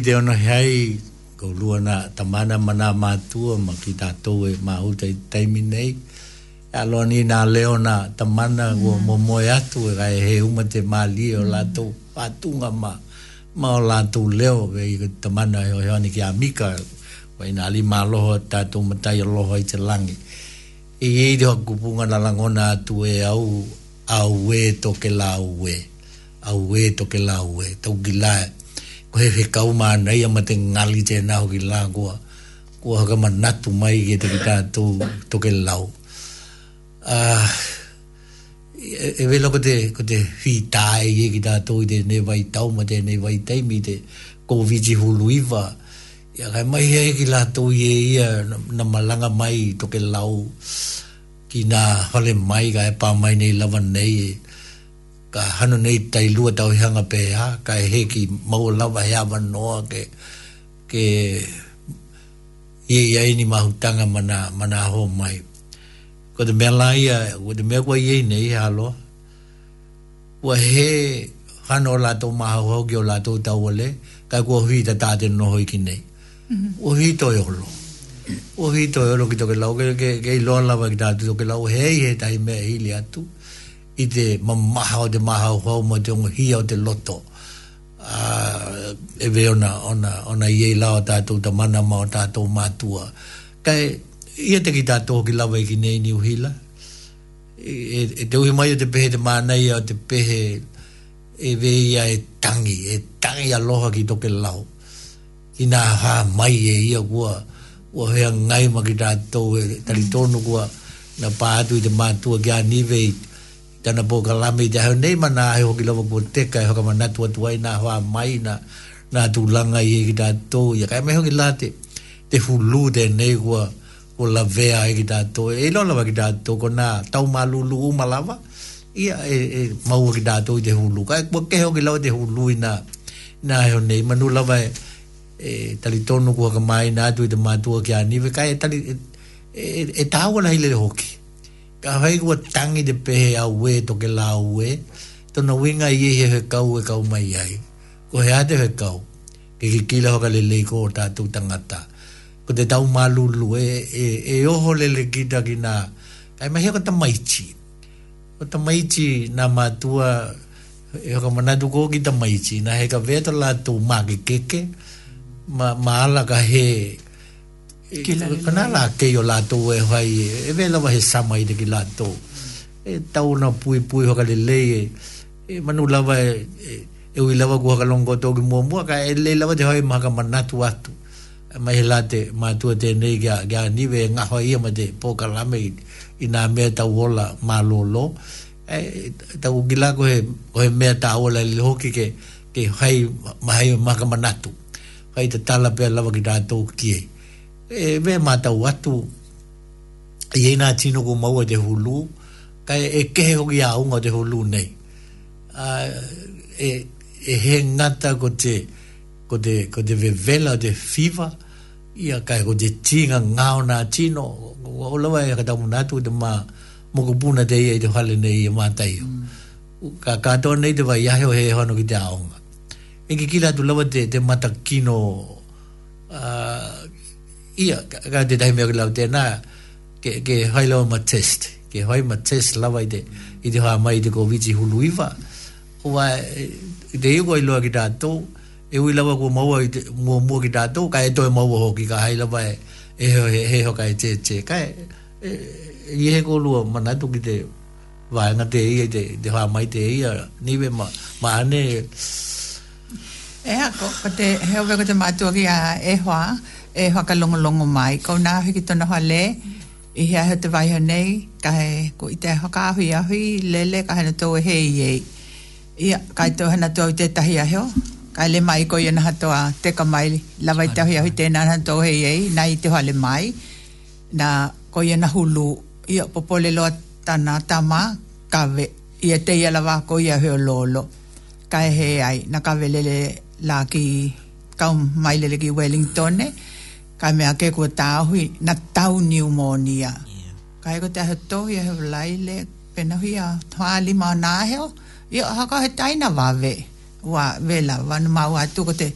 te ono hei ko luana tamana mana mātua ma ki tātou e mā hūtai taimi nei alo ni nā leona tamana mm. ua mō moe atu e rai he uma te mā e o mm. lātou patunga ma ma o lātou leo e tamana e o heoni ki amika wa ina li mā loho tātou matai loho i te langi e ei te hoa kupunga na langona atu e au au e toke la au we au e toke la au e gilae he he kau mā nei ama te ngali te nāho ki lā kua kua haka ma natu mai ke te kita tō ke lau ah, e vela e ko te ko te hi tāe ke kita tō i te ne vai tau ma te ne vai tei mi te kōwiji hulu iwa ia kai mai hei ki lā tō i e ia na malanga mai tō ke lau ki nā hale mai ka e pā mai nei lawa nei e ka hano nei tai lua tau hanga pe ha ka he ki mau lava he ama ke ke ia ia ini mahutanga mana mana ho mai ko te mea laia ko te mea nei halo ua he hanola to maho maha hau ki o la tau tau ale ka kua hui ta tātena noho iki nei mm-hmm. ua hui toi olo ua hui toi olo ki toke lau ke ke i la lava ki tātu toke lau hei he tai mea hili atu i te mamaha o te maha o hau mo te ongohia o te loto. Uh, e we ona, ona, ona iei lao tātou ta mana mao tātou mātua. Kai, ia te ki tātou ki lawa i e ki nei ni uhila. E, e, e te uhi mai o te pehe te mānei o te pehe e we e tangi, e tangi aloha ki toke lao. I nā hā mai e ia kua, kua hea ngai ma ki tātou e talitono kua na pātu i te mātua ki a nivei tana po ka lami te hau nei mana ai hoki lawa kua teka e hoka ma natu atu ai nā hoa mai nā nā tū langa i eki tō i kai mei hoki late te hulu de negua o la vea e ki tātō e lo la ki tātō ko tau mā lulu uma i e, e mau ki tātō i te hulu kai kua ke hoki lawa te hulu i nā nā e hoki nei manu lawa e, e tali tonu kua ka mai nā tu de te mātua ki aniwe kai e tali e, e, e tāua na hile hoki ka hai kua tangi te pehe a ue to ke la ue to na winga i he he kau e kau mai ai ko he ate he kau ke ki kila hoka le leiko o tātou tangata ko te tau malulu e, e, e oho le le kita ki nā kai mahi ko ta maichi ko ta maichi nā mātua e hoka manatu kō ki ta nā he ka vea to lātou ma ke keke ma, ma ala ka he E kana la ke yo la to e vai e ve la vai sa mai de ki la to e ta una pui pui ho kale le e, e manu la vai e, e u la va ku ka longo to ki mo mo ka e le la vai hoi ma ka mana tu atu ma he la te ma tu te ne ga ga ni ve nga ho i ma te po ka la me i na me ta wola ma lo lo e ta u gila ko he ko he me ta wola le ho ki ke ke hai ma hai ma ka mana tu hai te tala pe la va ki da to ki e e ve mata watu e ina tino ko maua de hulu ka e ke ho ia unga de hulu nei a e e he ngata ko te ko te ko te ve vela de fiva ia ka ko te tinga ngao na tino o lawa ka e kata na tu de ma mo ko puna te ia i hale nei ma e mata io mm. ka ka to nei de vai ahe ho he hono ki te aonga e ki kila tu lawa de de mata kino a ia ka te dai mea lau tēnā ke, ke hai lau ma test ke hai ma test lawa i te i te hoa mai i te ko viti hulu iwa o wa i te iwa i loa ki tātō e ui lawa kua maua i te mua mua ki tātō ka e toi maua hoki ka hai lawa e e ho e he ho e ka e te te ka e i he ko lua mana tu ki te vaenga te ia i te, te hoa mai te ia niwe ma ma ane e ha ko, ko te heo veko te matua ki a e hoa e whakalongolongo mai. Ko nā hiki tono hoa le, i hea he te vaiho nei, ka he ko i te haka ahui ahui, lele, ka hana tō e he i ei. Ia, ka i tō hana tō te tahi aheo, ka le mai ko i ana hatoa te ka mai, lawa i te ahui ahui tēnā hana tō he i ei, nā i te hale mai, nā ko i ana hulu, ia popole loa tana tama, ka ve, ia te i alawa ko i aheo lolo, ka he ai, nā ka lele la ki, ka mai le ki Wellingtone, ka ka mea ke kua tāhui na tau ni umonia. Yeah. Ka eko te hatohi a e hewa lai le pena hui a tāli mā nāheo, i haka he taina wāwe, wā wela, wānu mā wā tūko te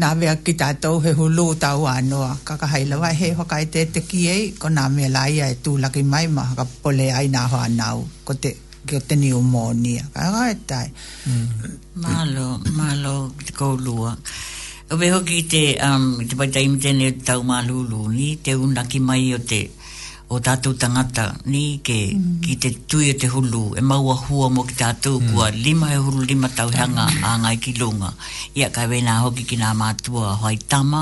nā wea ki tātou he hulu tau anoa, kaka ka haila he haka e te te kiei, ko nā mea lai a e laki mai ma haka pole ai nā hoa nau, ko te ki o te ni umonia. Ka haka he tai. Mālo, mm. mālo, kou lua. Mālo, o veho ki te um, te paitaimi tēne tau mā lūlūni te unaki mai o te o tātou tangata ni ke mm. ki te tui e te hulu e maua hua mo ki tātou mm. kua lima e hulu lima tau hanga mm. a ngai ki lunga ia kai wena hoki ki nā mātua hoai tama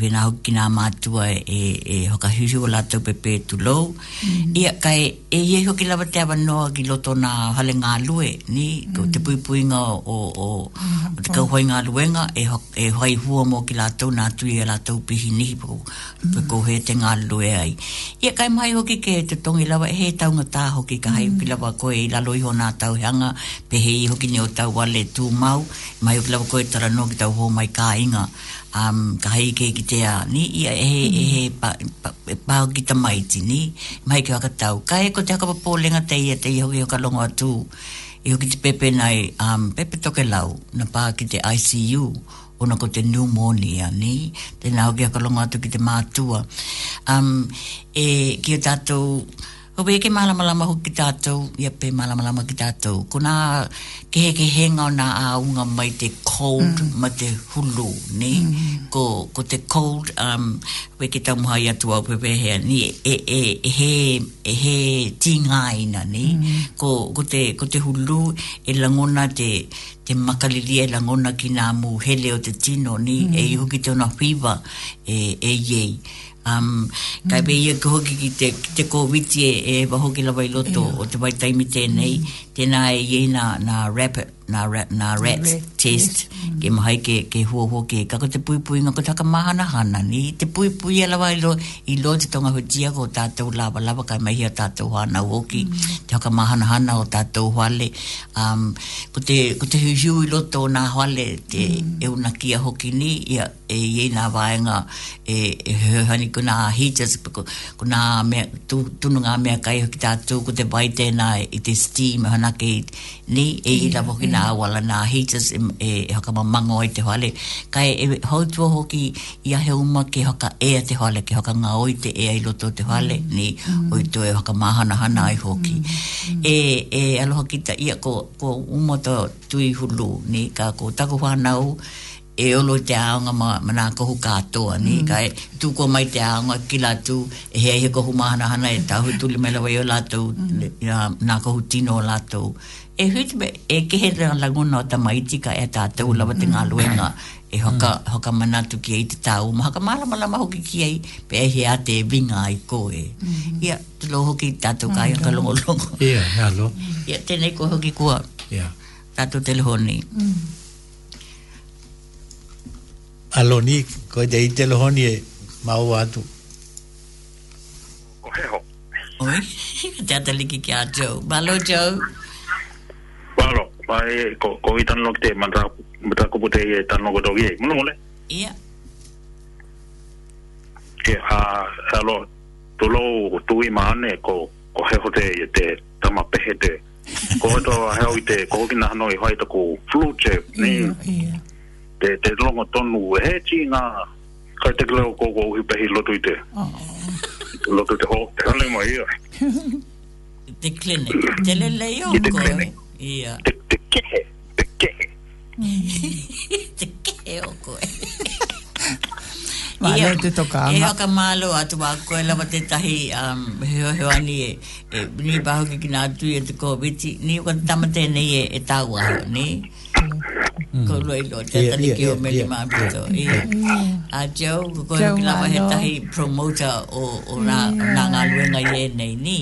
wena hoki ki nā mātua e, e, e hoka hiri o lātou pepe tu lou mm. ia kai e, e ie hoki lawa te awa noa ki loto nā hale ngā lue ni mm. te pui pui nga o, o, mm. o te kau hoai ngā luenga e, ho, e hoai hua mo ki lātou nā tui e lātou pihi nihi pe mm. ko he te ngā lue ai ia kai e mai hoki ke te tongi lawa e he tau ngā tā hoki ka hai mm. upi lawa koe i lalo iho nā tau hanga pe he i hoki ni o tau wale tū mau mai upi lawa koe tara no ki tau hō mai kā inga um, ka hai ke ki te a ni i a e he e he mm. pa, pa, pa, pa ta mai ti ni mai ki waka tau ka e ko te haka papo lenga te ia te i hoki hoka longa tū i hoki te pepe nai um, pepe toke lau na pā ki te ICU ona ko te pneumonia ni te nau ki a kalonga atu ki te mātua um, e, ki o tātou Ko pe ke malamalama hu ki tātou, ia pe malamalama ki tātou. Ko nā kehe ke henga o nā aunga mai te cold mm. ma te hulu, ne? Mm. Ko, ko te cold, um, we ke tamu hai atu au pepe ni e, e, e, he, e he tīngāina, ne? Mm. Ko, ko, te, ko te hulu e langona te, te makalili e langona ki nā mu hele o te tino, ni? E iho mm. ki tona whiwa e, e iei um, ka mm. be ia ki te, te COVID e, e waho ki lawai loto mm. o te waitaimi tēnei he nā e ye nā, rap rapid, nā, rat, nā rat rat test, yes. Mm. ke mahai ke, ke hua hua ke, kako te pui pui ngā kutaka mahana hana ni, te pui pui e lawa i lo, i lo te tonga hujia ko tātou lawa lawa kai mahi a tātou hana woki, mm. te haka mahana hana o tātou hale, um, ko, te, ko te hui hui lo tō nā hale, te mm. e una kia hoki ni, ia, e ye nā vāenga, e, e hani kuna heaters, kuna mea, tu, tunu ngā mea kai hoki tātou, ko te vaitena i te steam, hana ke ni e i la hoki na awala na heaters e, e, e hoka ma mango i te hoale kai e hautua hoki i a he uma ke haka ea te hoale ke hoka ngā oi te ea i loto te hoale ni mm. oi tu e hoka mahana hana ai hoki mm. e, e aloha kita ia ko, ko umoto tui hulu ni ka ko takuhanau au e olo te aonga ma, mana kohu katoa ni mm. kai tu ko mai te aonga ki tu e hea he kohu mahana hana e tau tu li mele wai o latu mm. na kohu tino o latu e hui e kehe rea languna o tamaitika e tau lawa te ngā mm. e hoka, mm. hoka manatu ki ei te tau ma haka malama lama hoki ki ei pe e hea te vinga ai koe mm. ia te lo hoki tātou kai mm. haka longo longo ia yeah, hea lo ia tēnei ko hoki kua yeah. tātou telehoni mm aloni ko de telefoni e mau atu oheho oi ja tali ki kya jo balo jo balo pai ko ko itan no te manta mata ko pute e tan no godo ye mono mole ia ke a alo to lo tu i mane ko ko heho te te tama pehete ko to heho te ko ki na no i hoito ko flu che ni ia te, te longa tonu e he ti ka kai te kleo koko uhi pehi lotu i te oh. lotu te ho te hale ma ia te clinic te le i onko te ia te ke te ke te kehe onko e Mālo te toka ama. E haka mālo atu wā koe lawa te tahi um, heo heo ani e, e ni baho ki kina atu i te kōwiti. Ni o kata tamate nei e, e tau aho, ni? Mm. Ko loi lo, te atani ki o mele mā pito. A Joe, ko koe ki lawa he tahi promoter o nā ngā luenga i e nei, ni?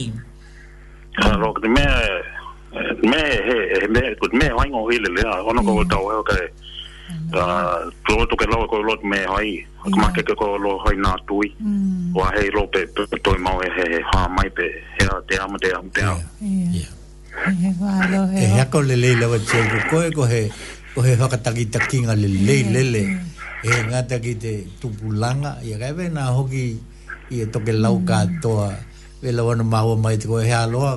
Rok, ah, te mea Me he, me, me, me, me, me, me, me, me, me, me, me, me, me, Ah, to to ke lo e ko lo me hai. ko mm. ma ke ko lo hoi na tui mm. wa he lo pe to mo e he he ha mai pe he a te am te am te Ya. e ya ko le le lo che ko e ko he ko he ka ta ki ta ki ngal le le le le e ta mm. ki te tu bulanga ya ga be na ho ki i to ke lo ka to ve lo no ma ho mai ko he a lo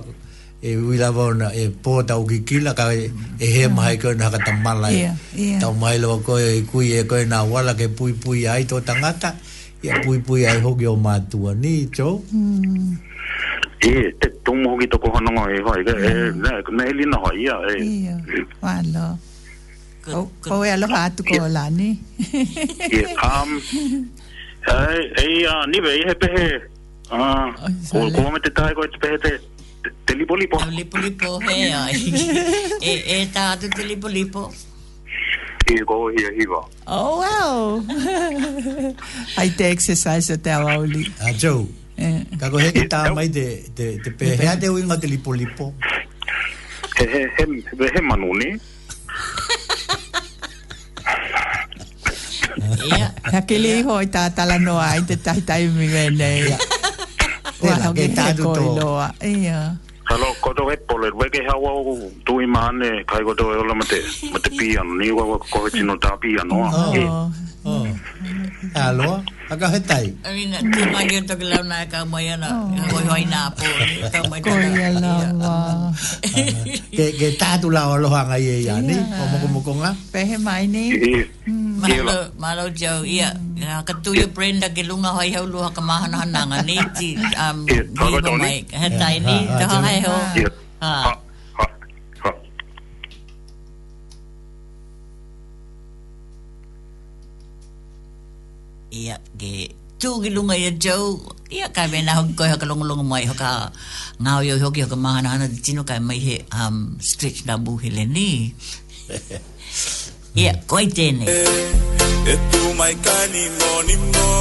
e wila wana e po ta ki kila ka e he mm. mahae koe na haka tamala e tau mahae loa koe e kui e ko na wala ke pui pui ai tō tangata e pui pui ai hoki o tu ani cho mm. e te tōmu hoki tō koha nonga e hoi e na li na hoi ia e wala o e aloha tu ko la e ni e kam e a nive e he pehe Ah, ko ko me te tai ko te pehe te Telipolipo. Telipolipo, eh, eh, eh, está tu telipolipo. Oh wow! I take exercise at eh, eh, eh, que eh, mai de de de pe eh, de eh, Eh, lipo lipo. He he he he eh, Ya, eh, hijo está te está está mi eh wa ho ge ta du to ia ka lo ko to tu i mane kai ko e ola mate mate pian ni wa ko ko ti ta pia no a lo aga he tai. Amina, tu mai o toki launa e ka mai ana, e oh. hoi hoi nā pō, e tau mai tāna. Koi e launa. Ke, ke tātu la e o aloha ngai e iani, o moko moko ngā. Pehe mai ni. Mahalo, mm. mahalo jau, ia, ka tu yo Brenda ke lunga hoi hau luha ka mahana hananga, ni ti, um, bīpa mai, he tai ni, toho hai ho. Ha. ia ge tu ge lunga ia jo ia ka be na ko ha ka longa longa mai ha ka ngao yo hoki ha ka mahana ana tino kai mai he um stretch na bu hele ni ia koi tene e tu mai kani moni mo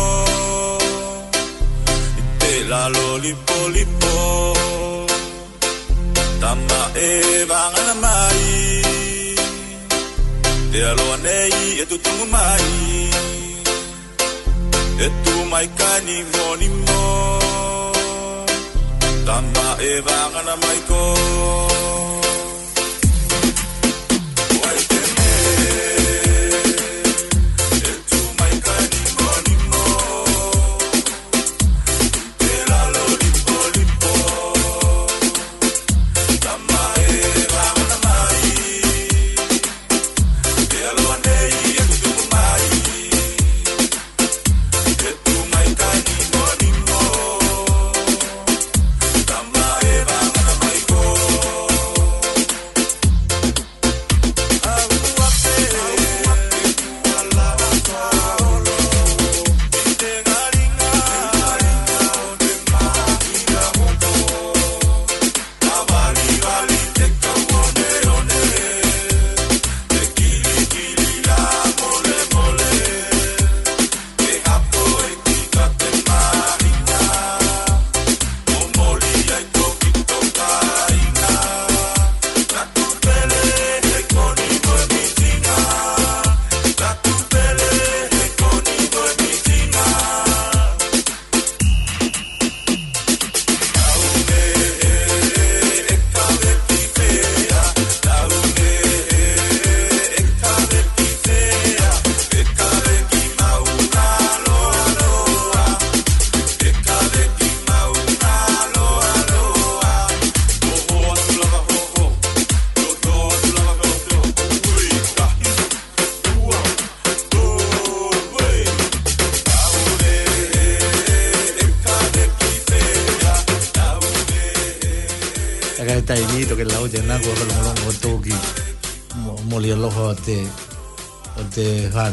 te la lolipo lipo tama e vangana mai te aloa nei e tu tungu mai ετούμαι κάνει γόνιμο τα μαεβάγανα μαϊκό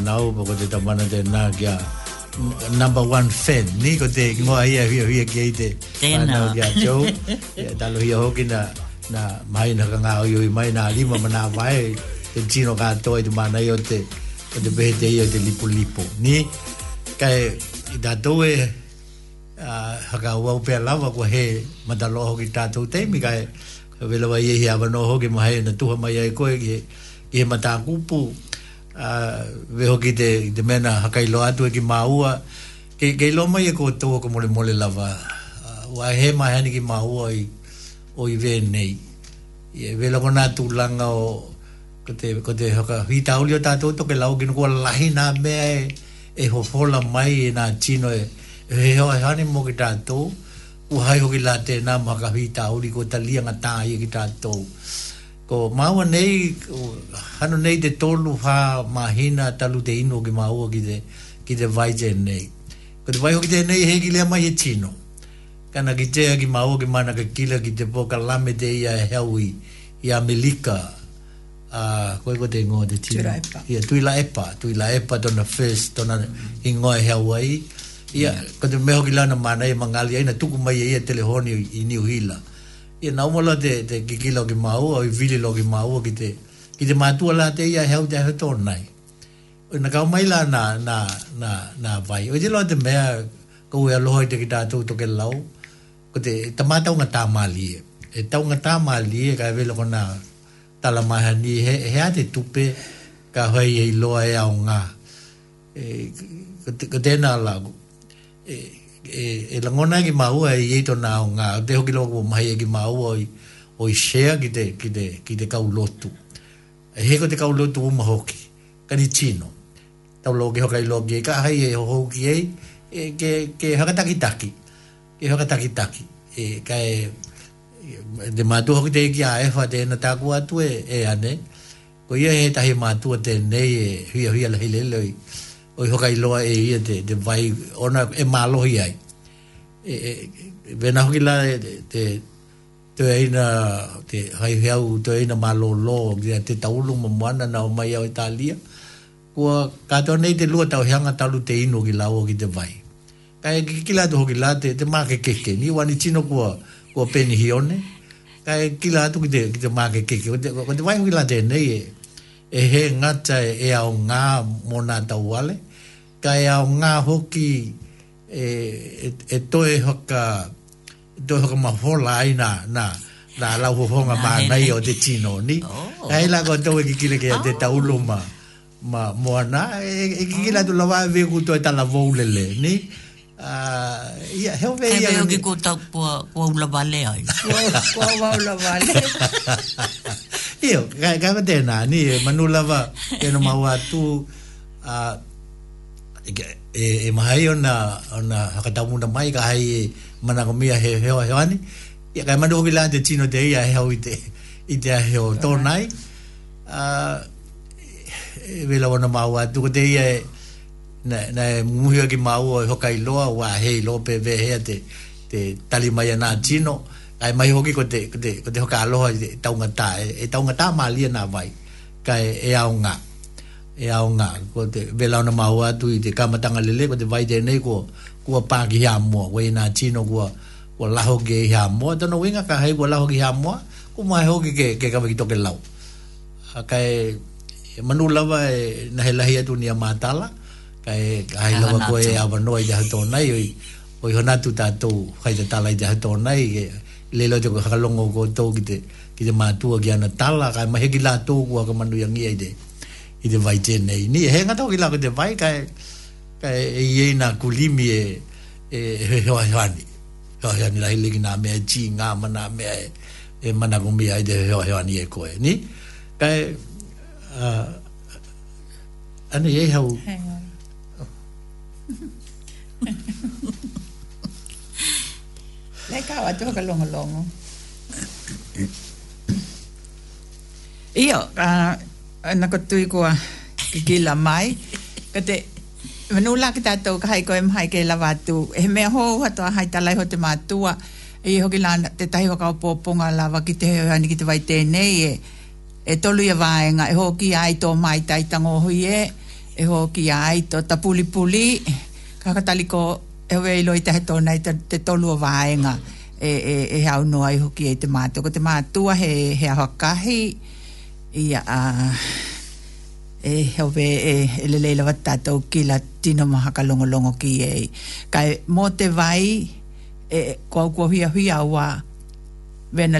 nau ko te tamana te nā kia number 1 fan ni ko te ngoa ai hia hia kia i te tēnā kia tau talo hia hoki na na mai na ka ngā o mai na lima mana mai te tino kātoa i te mana i o te o te behe te i o te lipu lipu ni kai i tātou e haka ua upea lawa ko he matalo hoki tātou teimi kai Vela wa ye hi avano hoki mahae na tuha mai ai koe ki he mata kupu veho ki te, te mena hakai lo atu e ki maua, ke, ke lo mai e ko tō ka mole mole lava. Ah, wa uh, he mai hani ki maua i, o i ve nei. I ve vela kona tu langa o ko te, ko te hoka hui tauli o tātou to ke lau ki nukua lahi nā mea e, e hofola mai e na chino e, e ho e hani mo ki tātou u hai ki la tēnā mo haka hui tauli ko talia ngatā i e ki tātou. Uh, ko maua nei ko, hano nei te tolu ha mahina talu te ino ki maua ki te ki te vai nei ko te vai ho ki te nei hegi lea mai e tino kana ki tea ki maua ki mana ka kila ki te poka lame te ia e heaui i Amelika koe ko te ingoa te tino tui la, epa tui la epa tona first tona mm. ingoa e heaua i ia ko te meho ki lana mana e mangali aina tuku mai e ia telehoni i New e na umala de te ki ki mau o i vili lo ki mau ki te ki te matua la te ia heu te heto nai o na ka mai la na na na na vai o te lo te mea ko e lo te ki tu to ke lau ko te te mata unga e e ta unga ka ve lo na ta la mahani he he ate tupe ka hoi e lo e a unga e ko te na la e, e, e langona ki maua e yeito nga o ngā, o teho ki loko o mahi e ki maua o, o i shea ki te, ki te, ki te e ka lotu. E heko te kau lotu o mahoki, kani chino. Tau lo ki hokai loki e kahai e hoho ki e, e ke, ke haka taki taki. Ke haka ta taki. E ka e, de e matu hoki te ki a e fa te na taku atu e, e ane. Ko ia he tahi matu te nei e hui hui a lahi lelo i o hoka iloa e ia te, te vai ona e malohi ai e, e, e vena hoki la e, te, te te eina te hai heau te eina malo lo te, te taulu ma moana na o mai au Italia kua kato nei te lua tau hanga talu te ino ki lau ki te vai kai e kikila tu hoki la te, te ma ke keke ni wani chino ko ko peni hione kai e kila tu ki te, ki te maa ke keke kua te, vai hoki la te nei e, e he ngata e, e ao nga mona mō tau wale kai au ngā hoki e, e, e toi hoka e toi hoka mahola ai nā nā nā lau hohonga mā nei o te tino ni oh. hei lako tau e kikile kia te taulo ma ma moana e, e kikile atu lawa e veku toi e tala voulele ni Uh, yeah, heo vei ia. Heo vei ko tau kua, kua ula vale ai. kua, kua ula vale. Iyo, kaka tēnā, ni manulava, keno mau atu, uh, e e mai ai ona ona hakata muna mai ka ai e mana ko mia he he he ani ya ka mana ko bila de chino de ia he o ite ite he o to nai a e vela e ona mau a tu de ia e, na na muhi ki mau o hokai loa wa he lo pe ve he te te tali mai na chino ai mai hoki ko te ko te ko te hokai loa tau ngata e tau ngata mali na vai ka e aunga e e ao nga ko te vela ona mau atu i te kamatanga lele ko te vai te nei ko ko pa e e ki ha mo ko ina chino ko ko laho ge ha mo to no winga ka hai ko laho ge ha mo ko mai ho ge ke ke ka vito ke lau ka e manu lava e na hela hi atu ni amatala ka e hai lava ko e ava noi ja to nai oi oi hona tu ta to hai te tala ja to nai ke lelo te ko ka ko to ki te ki te matua ki ana tala ka mahi ki la to ko ka manu yangi ai ide i te vai tēnei. Ni he ngata o ki lako te vai, kai, kai e iei nā kulimi e, e he hoa hewani. Hoa hewani rahi liki nā mea, ji ngā mana mea e, e mana kumi ai te hoa hewani e koe. Ni, kai, uh, ane e hau... Lai kawa tō ka longolongo. Ia, uh, ana eh, ko tui ko gila mai Ko te manu la ki tato ka hai ko em hai ke lava tu he me ho ho to hai ta lai ho te matua e ho ki lan te tai ho ka po ponga lava ki te ani ki te vai te nei e e tolu ia vaenga e ho ki ai to mai tai tango ho ye e, e ho ki ai to tapuli puli ka ka tali ko e ho i loita he tona i te tolu vaenga e e e hau noa i ho ki e te matua ko te ma matua he he ho kahi he ia a e hove e, e le leila wat tatou ki la tino maha ka longo longo ki e kai mō te vai e ko kua hui a hui a ua vena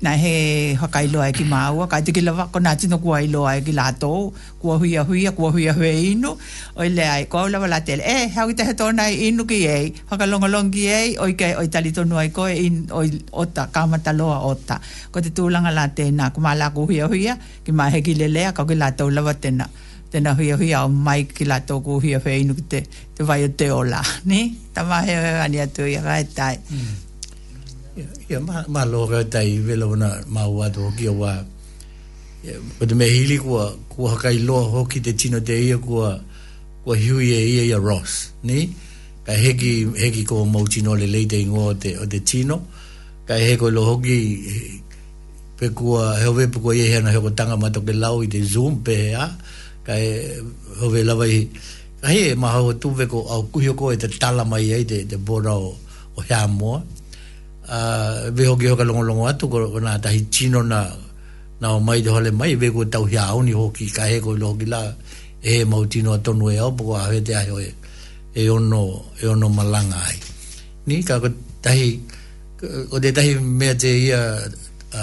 na he whakailoa e ki māua, kai te ki lawa, ko nā tino kua iloa e ki lato, kua huia huia, kua huia hui inu, oi le ai, kua ulawa la tele, eh, hau i te he tōna i inu ki ei, whakalongalong ki ei, oi ke, oi tali tonu ai koe, in, oi ota, kāmata loa ota, ko te tūlanga la tēnā, ku mā lako huia huia, ki mā he ki lelea, kau ki lato ulawa tēnā, tēnā huia huia, o mai ki lato ku huia hui inu ki te, te vai o te ola, ni, tamā he ania tui, rai tai. Hmm ia ma ma lo ga dai velo na ma wa do ki wa ko de mehili ko ko ha kai lo ho ki de tino de ia ko ko hiu ye ia ia ros ni ka heki, hegi ko mo tino le le de ngo de de tino ka heko ko lo hogi pe ko he ve pe ko ye he ko tanga mato ke lau i de zoom pe ya ka he ve la vai ka he e ma ho tu ve ko au ku ko e te tala mai ai de de boro o ya mo a ve ho ge ho kalongo longo atu ko na ta hi chino na na o mai de hole mai ve ko tau hi au ni ho ki ka he ko lo la e mau tino to no e o bo a ve te a ho e ono e ono malanga ai ni ka ko ta o de ta hi me te ia a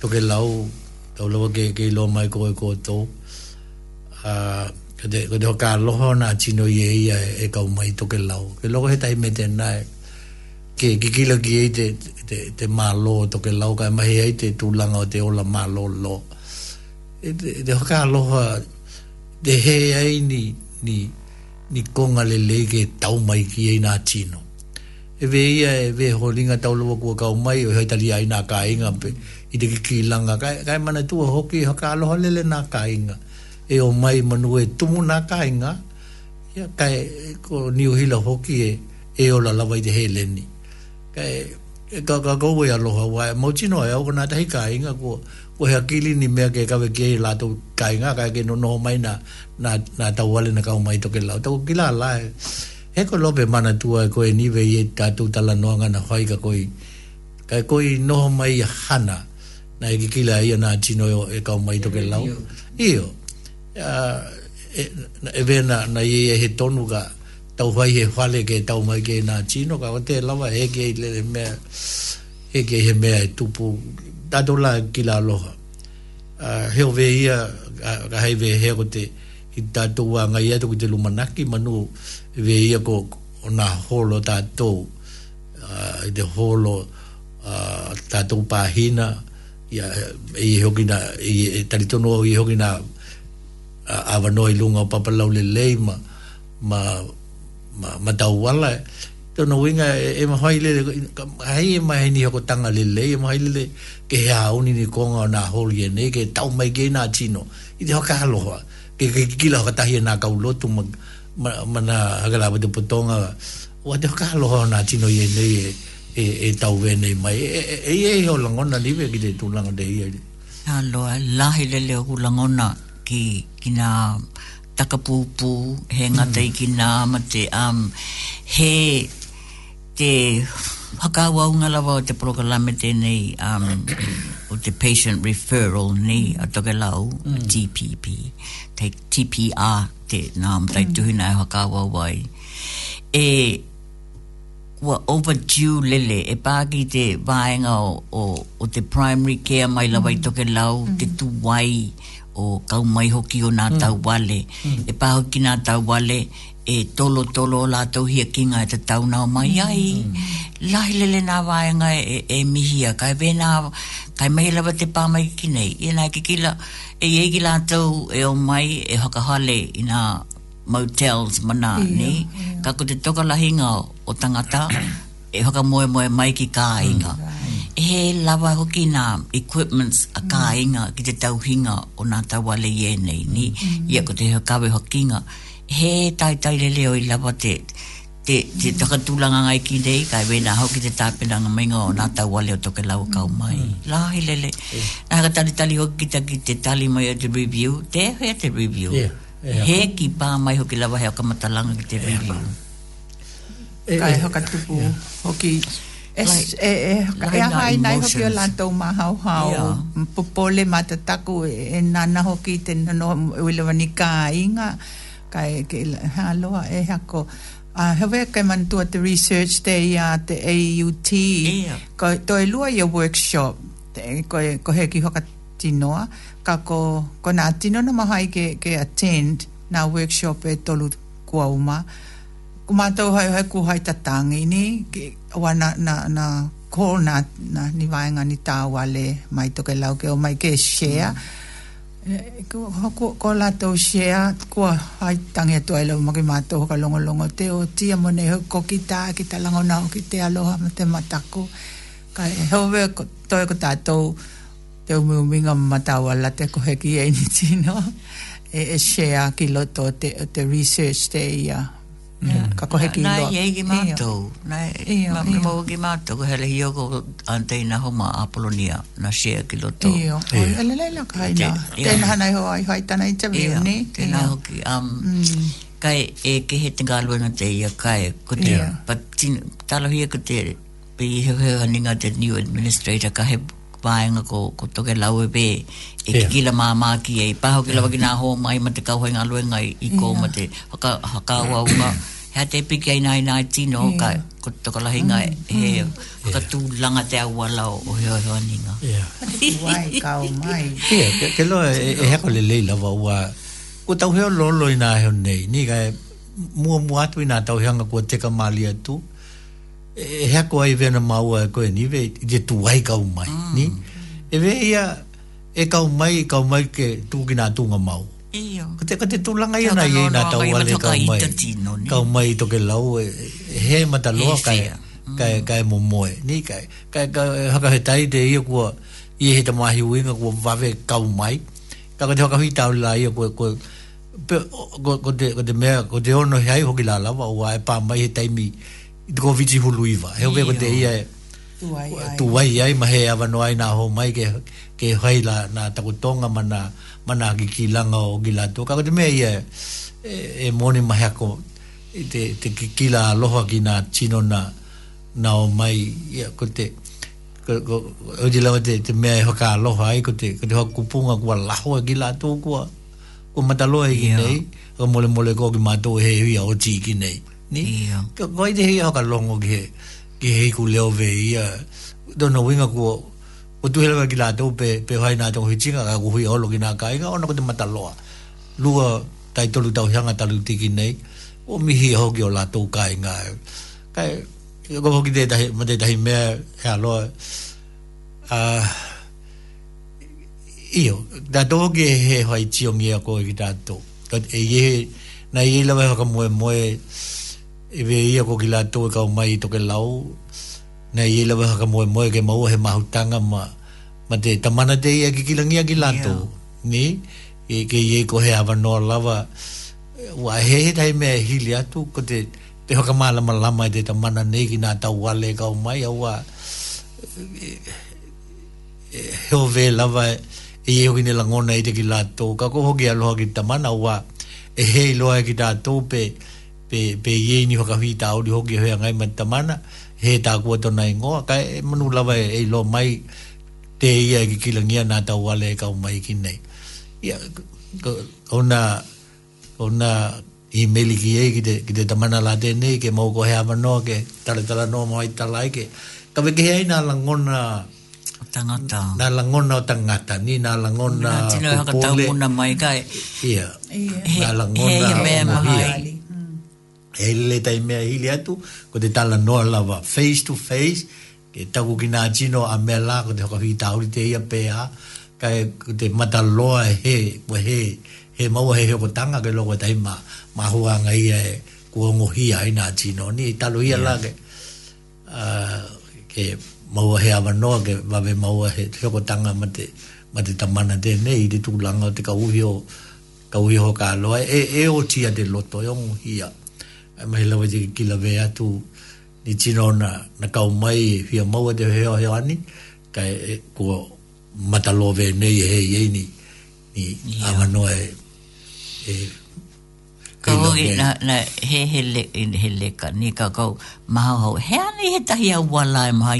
to ke lau tau lo ke ke lo mai ko e ko to a ko de ko de ho ka lo ho na chino ye ia e, e ka mai toke ke lau ke lo ko he ta hi te na e ke gigila ki ei te, te, te malo to ke lauka e mahi ei te tūlanga o te ola malo lo e te, te hoka aloha te he ei ni ni, ni konga le lege tau mai ki ei nā tino e ve ia e ve ho linga tau lua kua kau mai o hei tali ai nā ka pe i te kiki langa kai, kai mana tua hoki hoka aloha lele nā ka e o mai manu e tumu nā ka inga ia kai ko niuhila hoki e e ola lawa i te he leni kai e ka ka ko ya lo wa mo chi no ya ko na dai ka inga ko ko ya kili ni me ke ka ve ke la to ka inga ka ke no no mai na na na ta wale na ka mai to ke la to ki la la e ko lo be mana tu ai ko ni ve ye ta tu ta la no nga na hoi ka ko i ka ko i no mai hana na ki ki la ia na chi no e ka mai to ke la io e e ve na na ye he tonu ga tau vai e whale ke tau mai ke nā chino ka o te lawa e ke le le mea e ke he mea e tupu tato la ki la aloha heo ve ia ka hei ve heo te i tato wa ngai atu ki te lumanaki manu ve ia ko o nā holo tato i te holo tato pahina ia i hoki na i e taritono i hoki na avanoi lunga o papalau le leima ma ma ma dawala to no winga e ma haile le ai e ma e ni ko tanga le le ma haile le ke ha uni ni ko nga na holi ne ke tau mai ge na chino i de ka lo ha ke ke ki la ta hier na ka lo tu ma ma na ha la de putonga wa de ka lo ha na chino ye ne e, e e tau ve ne mai e, e e e ho langona ni ve ki de tu langona de ye ha lo la hi le le ku langona ki ki na takapūpū, he ngata mm. i ki nāma te, um, he te hakaua unga lawa o te programme tēnei, um, o te patient referral ni a toke lau, mm. TPP, te TPR te nāma, te mm. tuhina e hakaua wai. E, kua overdue lele e pāki te vāenga o, o, o, te primary care mai lawa mm. i toke lau, mm. te tuwai o kau mai hoki o mm. mm. e nā tau wale. E pā hoki nā tau wale, e tolo tolo o lātou hia ki ngā te tau nā mai mm. ai. Mm. Lahi lele nā wāenga e, e mihia, kai vēnā, kai mai lawa te pāmai ki nei. E nā ki kila, e iegi lātou e o mai e hakahale i nā motels mana, ni? Ka ko te toka lahinga o tangata, e hakamoe moe mai ki kā inga he lawa hoki nga equipments a mm. ka inga ki te tauhinga o nga tawale ye nei ni mm. ia ko te kawe hoki nga he tai tai le leo i lawa te te, te mm. takatulanga ngai ki nei kai wena hau ki te tāpena ngā mainga o nā tau wale o toke lau kau mai mm. la hi lele yeah. nā tali tali hoki ta ki te tali mai o te review te hea te review he ki pā mai hoki lawa hea kamatalanga ki te review yeah. kai eh, hoka tupu yeah. hoki e e e hai nai hoki o lanto ma hau hau popole ma taku e, e nana hoki te inga ka e ke haloa e hako a hewe kai mantua research te i AUT ko to e workshop ko e ko heki hoka tinoa ko ko tino na mahai ke, ke attend na workshop e tolu kua uma ko mātou hai hai ku hai tangi ni ke, wana na, na, na ko na, na ni vāinga ni tāua le mai toke lau ke o mai ke share mm. e, ko, ko, ko shea share ko hai tangi atu ai lau maki mātou ka longo longo te o ti mone hau ko kita tā ki tā lango nao ki te aloha ma te matako ka e eh, hove ko, to ko ta to te umiuminga matawa la te kohe ki e ni tino e, e share ki loto te, te research te ia Mm. ka kohe ki ilo. Nā iei mātou. Nā iei mātou. Nā iei mātou. Hele hi antei nā homa a Polonia. Nā shea ki lo tō. Iei. Hele leila ka hai nā. Tēnā hanai hoa i hoa i tāna i tāwi o ni. Tēnā hoki. Um, mm. Kai e ke he te ngālua nā te ia kai. Ko Pa tino. hi e ko te. Pei heo heo haninga te new administrator ka hebu whaenga ko, ko toke lau e be e yeah. kikila maa ki e i paho ki lawa ki nga ho mai ma te kauhoi ngā luenga i, i kō yeah. ma haka, haka ua uka hea te piki ai nai nai tino yeah. ka ko toko lahi ngai e, he mm. ka tu langa te wa lau o heo heo aninga yeah. ma te kuai mai ke, ke e, ha e heko le leila wa ua ko tau heo lolo i nga heo nei ni ga e mua mua atu i nga tau heo ngā kua teka mali atu e, e hea koe i vena maua e koe niwe, i te tuai kau mai, mm. ni? E vea ia, e kau mai, e kau mai ke tūki nā tūnga mau. Ko te, ko te tūlanga ia nai e nā tauale kau mai. Kau mai i toke lau, e, he mata loa kai, kai, mm. kai mo moe, ni? Kai, kai, kai, kai haka he tai te ia kua, i he te mahi uinga kua vave kau mai. Kaka te haka hui tau la ia kua, kua, kua, kua, kua, kua, kua, kua, kua, kua, kua, kua, kua, kua, kua, kua, kua, kua, kua, ko viti hulu iwa. o veko te ia e tuwai ai. ma he awa noai nga ho mai ke, ke haila na takutonga mana, mana ki kilanga o gilato. Kako te mea ia e, e moni ma heako te, te kikila aloha ki nga chino na, na o mai. Ia, ko te, o te lawa te, te mea e hoka aloha ai, ko te, ko te hoka kupunga kua laho a e gilato kua. Ko mataloa e ki nei, ko mole mole ko ki mato e he hui a oti ki nei ni ka vai de ho ka longo ge ge he ku leo ve ia do no winga ku o tu helva ki la do pe pe vai na to hi chinga ka ku hi holo ki na ka inga ona ko te mata loa lua tai to lu tau hanga ta talu tiki nei o mi hi ho ge la to ka inga ka ko ho ki de dai ma de dai me ha lo a io da do ge he hoi chiong ia ko ki da to ka e ye na ye la ka mo mo e ve ia ko ki lato e kau mai i toke lau na i lawe haka moe moe ke maua he mahutanga ma ma te tamana te ia ki kilangia ki lato ni e ke ye ko he hawa no lawa wa he he me mea hili atu ko te te haka maalama lama e te tamana ne ki nga tau wale e kau mai a wa e, e, heo ve lava e ye e hoki ne langona i te ki to ka ko ho hoki lo ki tamana wa e he loa ki to pe e pe pe ye ni hoka hui ta uri hoki hoya ngai man tamana he ta ku to nai ngo ka e manu lava e, e lo mai te ia ki lengia na ta wale e ka mai ki nei ia ona ona i meli ki ki de ki te tamana la te nei ke mo ko he ama no ke tala tala no mo ai tala ke ka ve ke ai na langona tangata na langona tangata ni na langona ni na tino ha ka mai kai ia ia na langona ia me ele tai mea hili atu ko te tala noa lava face to face ke taku ki nga chino a mea la ko te hoka hui tauri te ia pe a ka e ko te mataloa e he ko he he maua he heo tanga ke loko tai ma ma hua nga ia e kua ngohia i nga chino ni i e talo ia la ke ke maua he awa noa ke wawe maua he heo tanga ma te tamana te ne i te tūlanga te ka uhio ka uhio ka aloa e, e, o tia te loto e o ngohia e ai mai lava jiki ki lave atu ni tino na, na kau mai hia maua te heo heo ani kai e, kua matalove nei he ye ni ni ama awanoa e, e Kau i na, na he he le, he le ka ni ka kau maha hau. He ane he tahi a wala e maha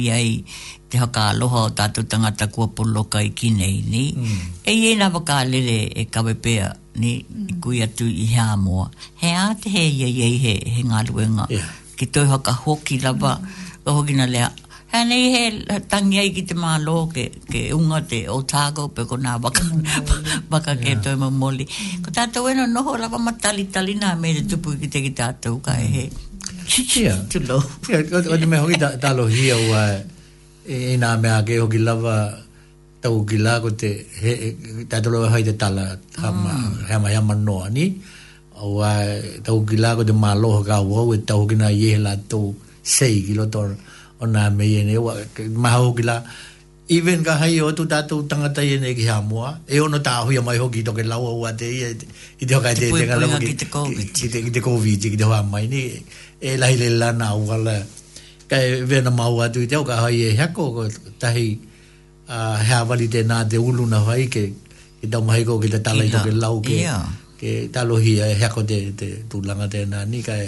te haka aloha o tātou tangata kua poloka i kinei ni. Mm. E i e nā waka lele e kawepea ni mm. kui atu i hea mua. He a te he i e i e he, he ngā ruenga. Yeah. Ki tō haka hoki lawa, mm. hoki na lea. He nei he tangi ai ki te mā lō ke, ke unga te o tāko pe ko nā waka, mm. waka ke yeah. tōi mā moli. Mm. Ko tātou eno noho lawa ma tali tali nā me te tupu ki te ki tātou kai he. Chichia. Yeah. Tulo. Yeah, o te mea hoki tālo hia ua E, e nā mea ke hoki lava tau ki ko te he, tolo hai te tala hama, hama, mm. hama no ani au tau ki lā ko te māloha ka wau e tau ki nā iehe lā sei ki loto o nā me iene ua maha hoki lā even ga hai o tu tātou tangata iene ki hamua e ono tā hui mai hoki toke lau au a te ia i te hoka te te ngalama ki te COVID ki te COVID ki te hoa mai ni e lahi lela nā uala kai vena maua atu i teo ka hai e heako tahi uh, hea wali te nā te ulu na hai ke ke tau ko ke te tala i toke lau ke, yeah. ke talohi e heako te, te tūlanga te nā ni kai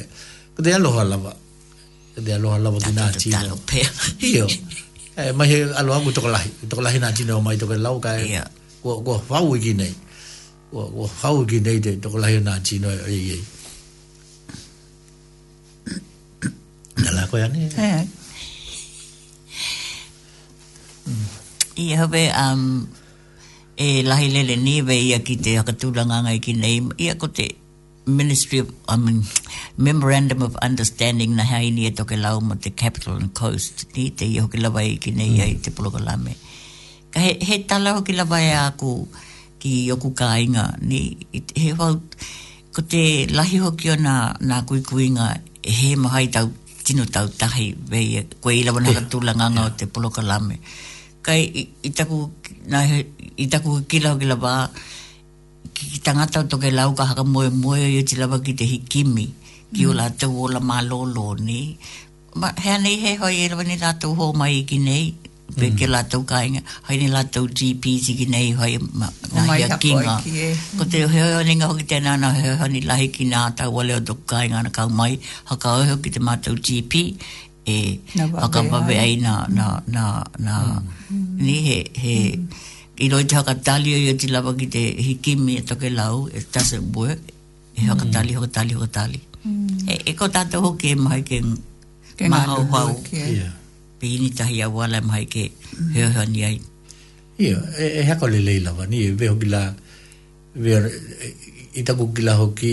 ka te aloha lava ka te aloha lava ki nā tino tato pē hiyo e, mahi alo angu toko lahi toko lahi nā tino mai toke lau kai yeah. ko, hau whau nei ko, hau whau nei te toko lahi nā tino e, e, e. koe ane. Yeah. I hawe, um, e lahi lele niwe ia ki te hakatūranga ngai ki nei, ia ko te Ministry of, I mean, Memorandum of Understanding na hai ni e toke lau mo te Capital and Coast, ni te i hoki lawa i ki nei ai te Pologalame. Ka he, he tala hoki lawa e aku ki oku kāinga, ni he wau, ko te lahi hoki o nā, nā kuikuinga he mahai tau tino tau tahi vei e koe i wana eh, ka tūlanga ngā o te polo ka lame. Kai i taku ki kilau ki lawa ki ki tangata o toke lau ka haka moe moe o ti lawa ki te hikimi ki o mm. lātou o la mālolo ni. Hea nei he hoi e lawa ni hō mai ki nei pe hmm. ke latau kāinga, hei ni latau GP ziki nei hei ma, na hea kinga. E. Ko te hea hea ninga hoki tēnā nana hea hea ni lahi ki nā tau wale o tuk kāinga na kau mai, haka oheo ki te mātau GP, e haka pape ai na, na, na, na, ni he, he, hmm. i roi te haka tali o te lawa ki te hikimi e toke lau, it doesn't work, hmm. e haka tali, haka tali, haka tali. E ko tātou hoki e mai ke mahau hau. E. Yeah pini tahi a wala mai ke he ho ni ai ia e, e ha ko le le la ni e ve ho gila ve i ta gila ho ki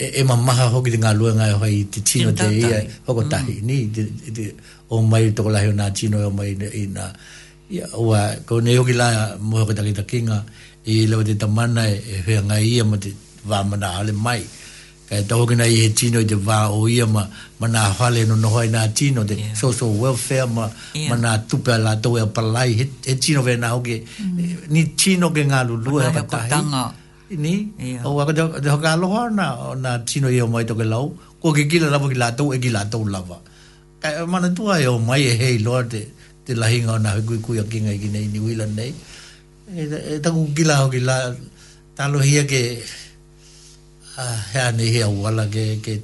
e, e ma ho ki nga lu nga ho i ti chino te ia ho ko tahi mm. ni de o mai to la na chino o mai i na ia wa ko ne ho gila mo ho ta ki ta kinga i le te tamana e, e ho nga ia mo te va mana ale mai mm e dogi na ye tino de va o ia ma ma na hale no no hai na tino de so so welfare ma ma na tupe la to e palai mm. e tino ve na oge ni tino ge nga lu lu e ta ta ni o wa de ho ga lo ho na na tino ye mo to ge lau ko ge gila la ge la to e gila to la va ka ma na tu ai e o mai e hei lo de de la hinga na ku ku ya ki ngai ki nei ni wi la nei e, e ta ku gila ho gila ta ke he ah, ane he awala ke ke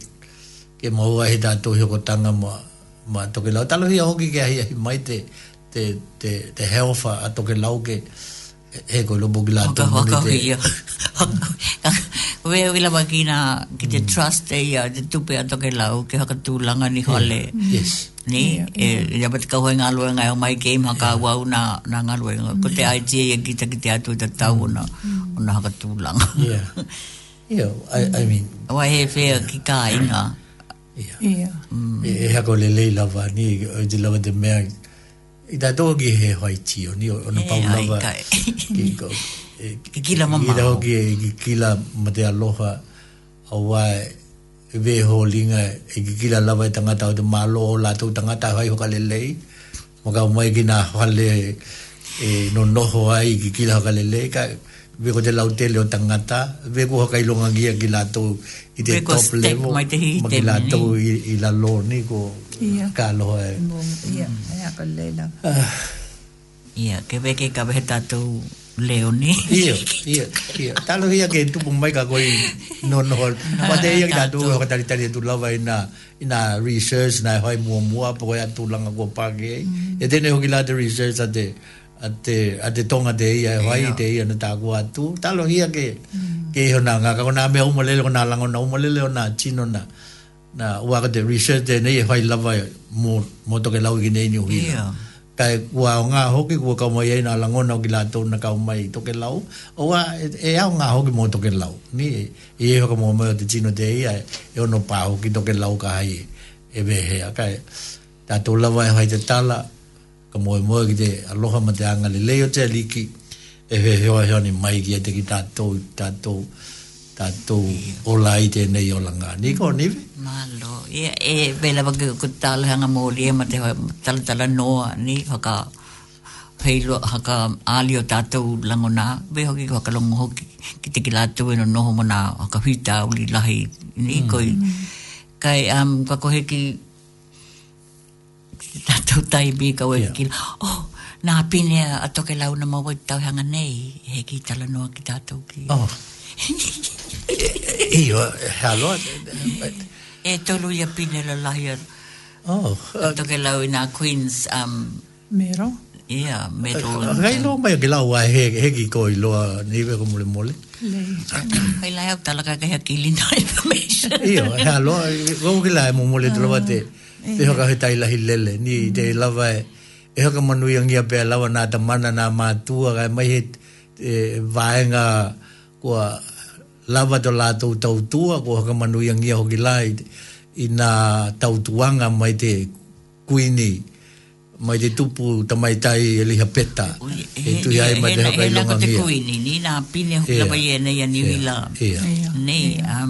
ke maua he tātou hi tanga ma ma toke lau talo hia hoki ke ahia hi mai te te te heofa a toke lau ke he ko lobo ki lātou waka waka hia wea wila waki na ki te mm. trust e ia te tupe a toke lau ke haka tūlanga ni hale yes ni e ya bet ka hoinga lo nga o mai game ha ka wa na nga lo ko te idea ye kita kita atu ta tau mm. na na ha ka tulang yeah Yeah, I, mm. I mean... Wai he whea ki kā inga. Yeah. yeah. Mm. E, e hako le lei lava ni, o te lava te mea, i tā tō ki he hoi tio ni, o na pau lava. Ki, ko, e, ki kila mamau. I tā ho ki e, ki kila ma te aloha, a wai, e we ho linga, e ki kila lava i e tangata o te malo o lato, tangata hoi hoka le lei, maka mai ki nā hale, e no noho ai ki kila hoka le lei, ka, ka, we go de la hotel o tangata we go kai longa gia gi la to i de top level ma te hi te la to i, i la lo ni go ka lo e ia ia ka le la ah. ia ke ve ke ka beta to Leoni. Ia, ia, ia. Talo ia ke tu pun mai ka koi non hol. Ma te ia ka tu ka tali tali tu lava ina ina research na e hoi mua mua po ia tu langa ko pake. Mm. E tene ho ki la research ate. Ia ate ate tonga de ia vai de ia na tagu atu talo ia ke mm. ke ho na nga ko na me o mole ko na lango na o mole na chino na na wa de research de nei vai e lava mo mo to ke lau ki nei ni hui ka wa nga ho ki ko mo ia na lango na ki na ka mai to ke lau o wa e, e a nga ho ki mo to ke lau ni e, e ho ko mo mo de chino de ia e ono pa ho ki to ke lau ka ai e be he ka ta to lava vai te tala ka moe moe ki te aloha ma te angale leo te aliki e he heo heo ni mai ki te ki tātou tātou tātou o lai te nei o langa ni ko ni ve malo ia e vela wa ku tala hanga mo ri e ma te tala tala noa ni haka peilo haka ali o tātou langona ve hoki ko ka longo hoki ki te ki lātou e no noho mana haka hita uli lahi ni mm. koi kai am ka koheki ki tatou taimi ka ue kikila oh nā pine a toke lau na mawai tau hanga nei he ki tala noa ki tatou ki oh iyo hello e tolu ya pine la lahi oh uh, a lau nā Queens um, mero Ia, mero uh, uh, Rai lo mai ke lau ai he he ki koi lo ni ve komule mole. Ai lai au talaka ke ha information. Ia, ha lo go ke lai mo mole tro e hoka hoi tai lahi lele ni mm. te lava e e hoka manu i angia pe lava nā ta mana nā mātua kai mai he e, vāenga kua lava to lātou tautua kua hoka manu i angia hoki lai i nā tautuanga mai te kuini mai te tupu tamai tai e liha peta Ui, he, e tui e- ai mai te e- e hoka i longa mia kuini ni nā pine hoki lava i e nei a niwila yeah. yeah. nei yeah.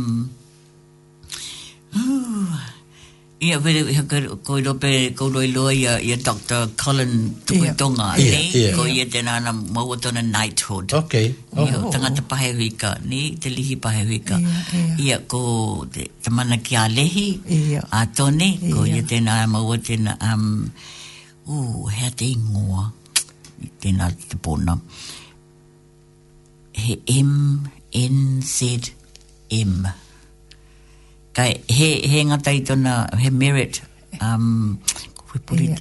Ia vere ha ka ko i rope ko loi loi ya Dr. Colin to yeah. tonga ni yeah, yeah. ko ye tena na mo knighthood. Okay. Ni oh, tanga te pahe rika ni te lihi pahe rika. Ia ko te, te mana ki a lehi yeah. a tone ko yeah. tena mo wo tena um o ha te ngoa tena te bona. He M N Z M kai he he ngata i tona he merit um we put it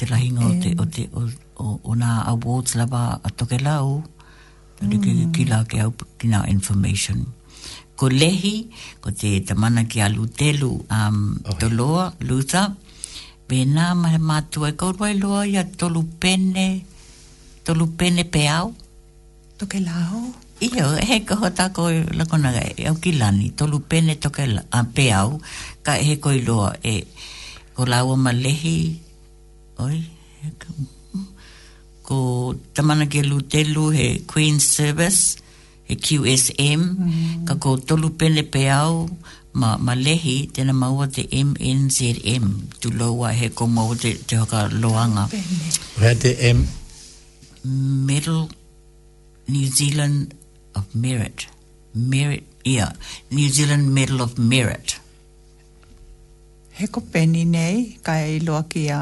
the lahinga o te o te o o ona awards lava a toke lau mm. ki, ki, la ke au ki information ko lehi ko te tamana ki alu telu um okay. Oh, toloa luta me nā mahe mātua e ko rua loa ia tolu pene tolu pene pe au toke lau Iho, he koho tako lakona e au ki lani, tolu pene toke a pe au, ka he koi loa e, ko lawa ma lehi, oi, he ka, ko tamana ke lutelu he Queen Service, he QSM, mm-hmm. ka ko tolu pene pe au, ma, lehi, tena maua te MNZM, tu loa he ko maua te, te haka loanga. Pene. Where the M? Middle New Zealand of Merit. Merit, yeah. New Zealand Medal of Merit. He ko peni nei, kai i loa ki a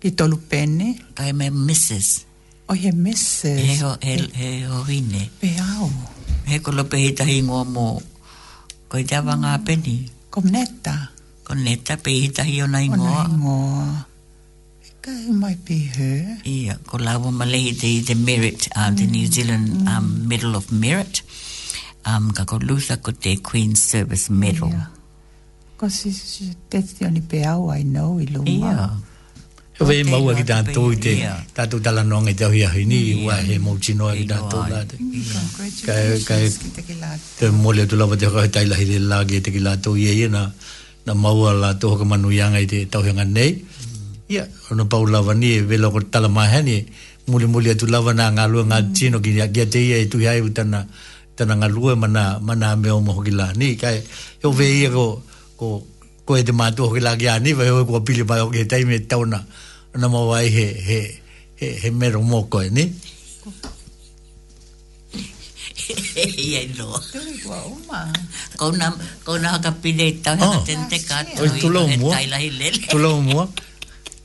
ki tolu peni. Kai me missus. O he missus. He ho, he, he, he ho hine. Pe au. He ko lope hita hingoa mo. Koi te awa peni. Ko neta. Ko neta pe hita hi na ingoa. Ona ingoa okay, it might be her. Yeah, ko lawa malehi the, the merit, uh, mm. um, mm. the New Zealand mm. um, Medal of Merit. Um, ka ko Luther ko te Queen's Service Medal. Yeah. Because that's the only peau I know i lua. Yeah. Ewe ma ua ki tātou i te tātou tala nonga i te hui ahi ni ua he mou tino ki tātou la te. Congratulations. Te mole tu lawa te kohe tai lahi te lāke te ki lātou i e na maua la tō hoka manu ianga i te tauhinga nei ia yeah. ona pau lava ni e vela ko tala mai hani muli muli atu lava na nga lua nga mm. tino ki ki te ia e tu hai utana tana nga lua mana mana me o mo gila ni kai yo mm. ve ia ko ko ko e te matu ho gila ki ani ve ko pili pa o ke tai me tau na na mo vai he he he he me ro mo ko ni Ia no. Ko na ko na ka pide tau na tente ka. Oi tu lo mo. Tu lo mo.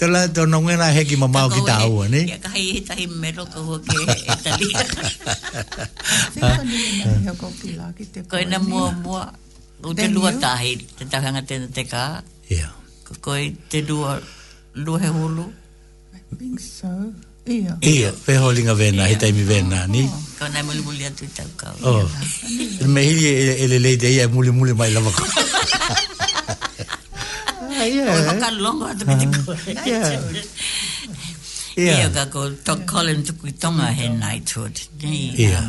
Te la to no ngena heki ki mamau ki ta au ne. Ya kai ta him mero ko ke Italia. Ko na mo mo o te lua ta he te ta hanga te te ka. Ya. Ko ko te lua lua he holo. I think so. Ia. Ia, pe holinga vena, he taimi vena, ni? Oh. Kau nai muli muli atu i tau kau. Oh. Me hili e, e le leide ia, muli muli mai lavako. Ah. yeah. Oh, kan longo atu ki tiko. Yeah. Yeah. Ia ka ko to call him to ki tonga he knighthood. Yeah.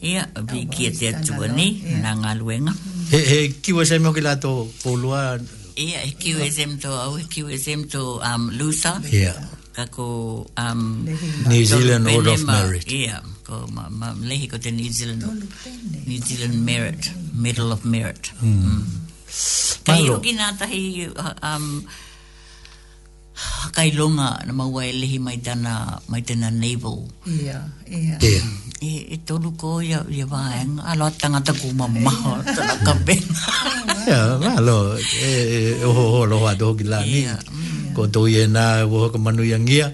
Ia, um, a bi kia te atua ni, nā ngā luenga. He, he, kiwa sa mo ki la to polua? Ia, he kiwa sa mo to au, he kiwa sa mo to um, Lusa. Ia. Ka ko... Um, New Zealand Order of Merit. Ia, ko ma, ma, lehi ko te New Zealand... New Zealand Merit, Medal of Merit. Hmm. Mm. mm. Kei roki nga tahi um, hakai longa na maua e lehi mai tana, mai tana naval. Ia, yeah, ia. Yeah. Yeah. E, e tolu ko ia, ia vaeng, alo atanga ta kuma maho tana kapena. Ia, alo, e, e, oho lo loha toho ki ni. Mm. Ko tui e nā, e manu yangia,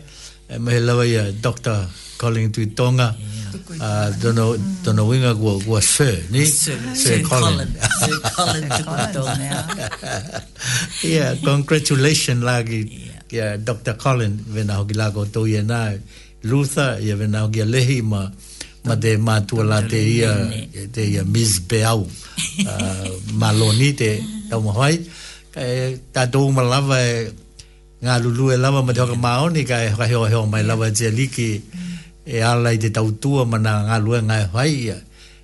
e mehe lawa ia, Dr. Colin Tui Tonga. Yeah uh, dono, dono winga kua, kua Sir, ni? Sir, Sir, Sir Colin. Colin. Sir Colin tuku tō mea. yeah, congratulations lagi yeah. yeah, Dr. Colin vena hoki lako tō ia nā. Luther, ia yeah, vena hoki a lehi ma ma te mātua la te ia te ia Miss Beau uh, ma loni te tau mahoi e, tātou ma lava e ngā lulu e lava ma te hoka maoni ka e hoka heo heo mai lava te liki mm e ala i te tautua mana ngā lua ngā e whai ia.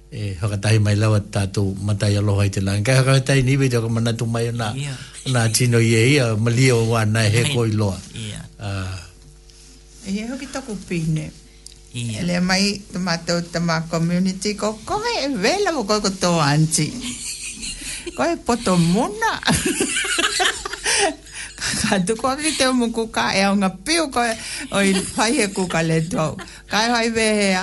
E hakatahi mai lawa tātou matai aloha i te lai. Kei hakatahi niwe te haka manatu mai o nā, yeah. tino i e ia, malia o wā he koi loa. Ah. e he hoki tōku pīne. Yeah. Le mai tamatau tamā community ko, ko he e vela mo koi kotoa anti. ko he poto muna. Ka tu ko ki te umu kuka e aunga piu koe o i pai he kuka le tau. Kai e hai vehea.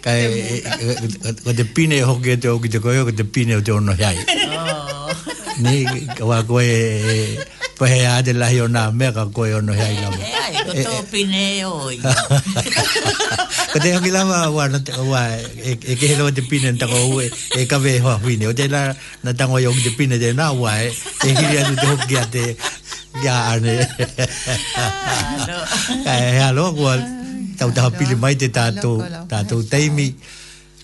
kai eh, eh, eh, ko te pine ho ke te o ki te ko ko te pine o te ono hai oh. ni ka wa e pa a de la hi ona me ka ko e ono hai la ko te pine o i ko te ki la wa e ke lo te pine ta ko e e ka ve ho pine o te la na ta ko yo te pine de na wa e e ki ria te ho a te ya ne ha ha ha ha tau taha pili mai te tātou, tātou teimi.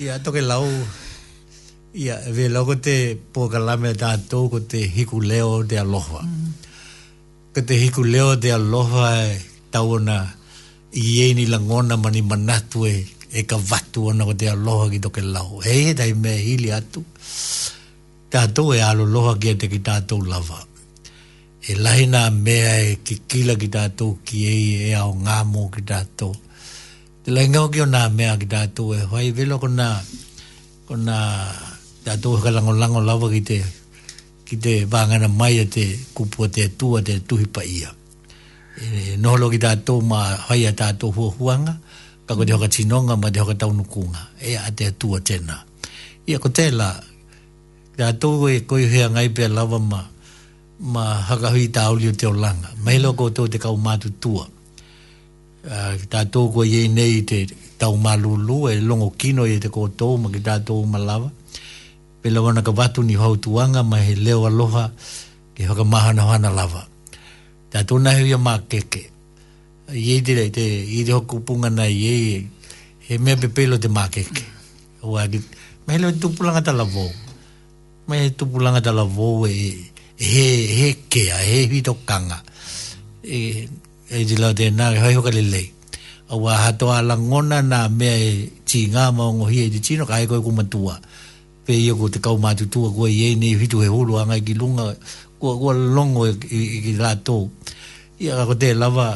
Ia ke lau, ia ve lau ko te pōkalame tātou ko te hiku leo te aloha. Mm. Ko te hiku leo te aloha e tau ana i eni langona mani manatu e e ka vatu ana ko te aloha ki toke lau. e he tai me hili atu. Tātou e aloha kia te ki tātou lava e lahina mea e ki kila ki tātou ki e e ao ngamo mō ki tātou. Te lai ngau ki o nā mea ki tātou e hoi velo ko nā ko nā tātou e kalango lango lawa ki te ki te vāngana mai a te kupu a te tua te tuhi pa ia. E, noholo ki tātou mā hoi a tātou hua huanga ka ko te hoka tinonga ma te hoka taunukunga e a te tua tēnā. Ia ko tēla tātou e koi hea ngai pia lawa ma ma hakahui tāuli o te o langa. Mahilo ko tō te kau mātu tua to ko ye nei te tau malulu e longo kino e te kōtou ma ki tātou pe pela wana ka watu ni hau tuanga ma he leo aloha ki haka mahana hana lava tātou nahi ia ma keke iei te rei te i te hoku punga na iei he mea pe pelo te ma keke ua ki ma he leo tupulanga tala vou ma he tupulanga tala vou e, e he he kea e he hito kanga e e di na tēnā ki hoi hoka lelei. A wā hatoa la ngona nā mea e tī ngā maungo hi e di tino ka aiko e kuma tua. Pē i ako te kau mātu tua kua i e nei hitu he hulu angai ki lunga kua, kua longo e, e, i e ki rā tō. Ia ko te lava,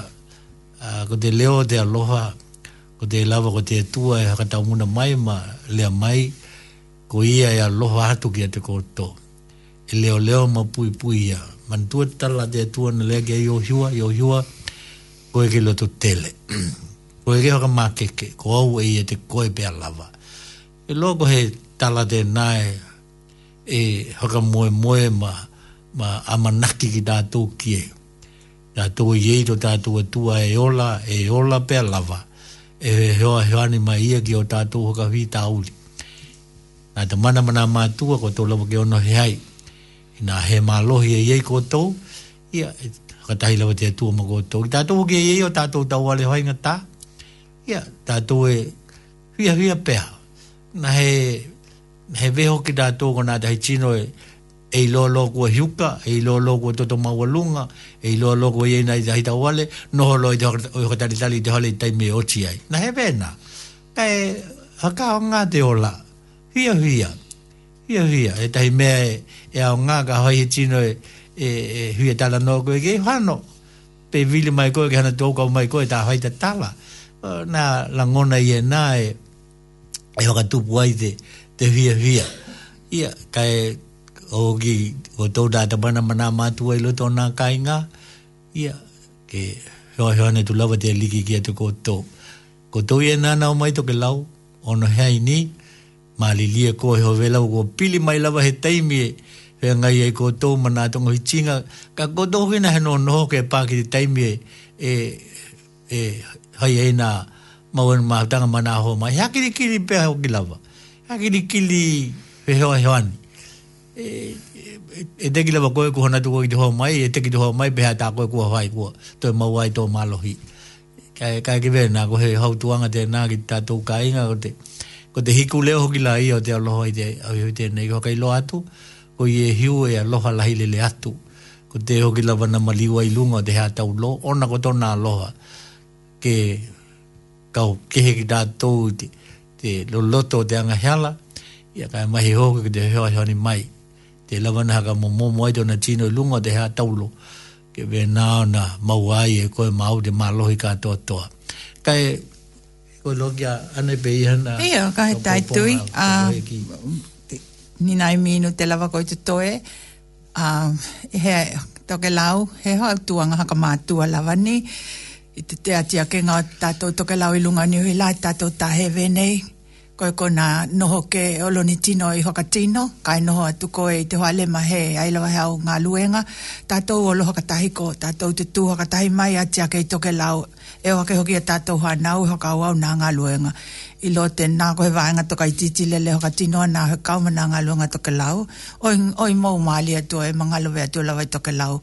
uh, ko te leo de aloha, ko te lava ko te tua e ta mu na mai ma le mai, ko ia e aloha hatu ki a te koto. E leo leo ma pui pui ia. Mantua tala te tua na lea ki a iohiwa, iohiwa, iohiwa, koe ke loto tele. koe ke hoka makeke, ko au e te koe pia lava. E loko he tala te nae e hoka moe moe ma, ma amanaki ki tātou kie. Tātou yeito, e tātou e tua e ola, e ola pia lava. E hoa hoani ma ia ki o tātou hoka hui tāuli. Nā te mana mana mātua ko tō lawa ke ono he hai. Nā he mālohi e iei kotou, ia, katahi lawa te atua ma koutou. Tātou ke e o tātou tau ale hoi ngā tā. Ia, tātou e hia hia pēha. Na he, he veho ki tātou ko nā tahi chino e e ilo lo kua hiuka, e ilo lo kua toto maualunga, e ilo lo kua iei nai tahi tau ale, noho lo i te hokatari tali te hale i taime o chi ai. Na he vena. e haka o ngā te ola. Hia hia. Hia hia. E tahi mea e, e ao ngā ka hoi he chino e, E, e hui e tala nō koe ke whano. Pe vili mai koe ge hana tōkau mai koe tā haita tala. na la ngona e nā e e waka tupu ai te, te hia hia. Ia, kai o ki o tō tāta mana mana mātua i loto nā kai ngā. Ia, ke hoa hoa ne tu lawa te liki ki atu kōtō. Kōtō ko e nā nā o mai to ke lau, ono hea i ni, mā lilia ho hoa vela o pili mai lawa he teimi e, pe ngai e ko to mana to ngi chinga ka ko to hina no no ke pa ki taimi e e e hai e na ma won ma ta mana ho ma ya ki ki pe ho ki lava ya ki ki li pe ho ho an e e de ki lava ko ko na to ko ho mai e te ki ho mai pe ha ta ko ko hai ko to e ma wai to ma lo hi ka ka ki ve na ko he ho tu an te na ki ta to ka inga ko te ko te hiku leo ki la i o te aloha i te nei ho kai lo atu ko ye hiu e aloha lahi lele atu. Ko te hoki lawa na maliwa ilunga te hea tau lo, ona ko tona aloha. Ke kau kehe ki tātou te, lo loto te anga heala, ia kai mahi hoki ki te hea hea mai. Te lawa na haka momo mai tona tino ilunga te hea tau lo. Ke we nao na mauai e koe mau te malohi katoa toa. Kai ko logia ane pe ihan na. Ia, kai tai tui ni nai minu te lava koe te toe. Uh, he toke lau, he hau tuanga haka mātua lava ni. I te te atia ke ngā tātou toke lau i lunga ni uila, tātou tahe venei. Koe ko nā noho ke oloni tino i hoka tino, kai noho atu koe i te hoale mahe ailawa hau ngā luenga. Tātou olo hoka tahiko, tātou te tū hoka tahi mai atia ke i toke lau. E hoke hoki a tātou hanau, hoka au au nā Ngā luenga i lo te nā koe vāenga toka i titi le leho ka tinoa nā he kaumana ngā lunga toka lau. Oi, oi mou māli atu e mga lovea atu lawai toka lau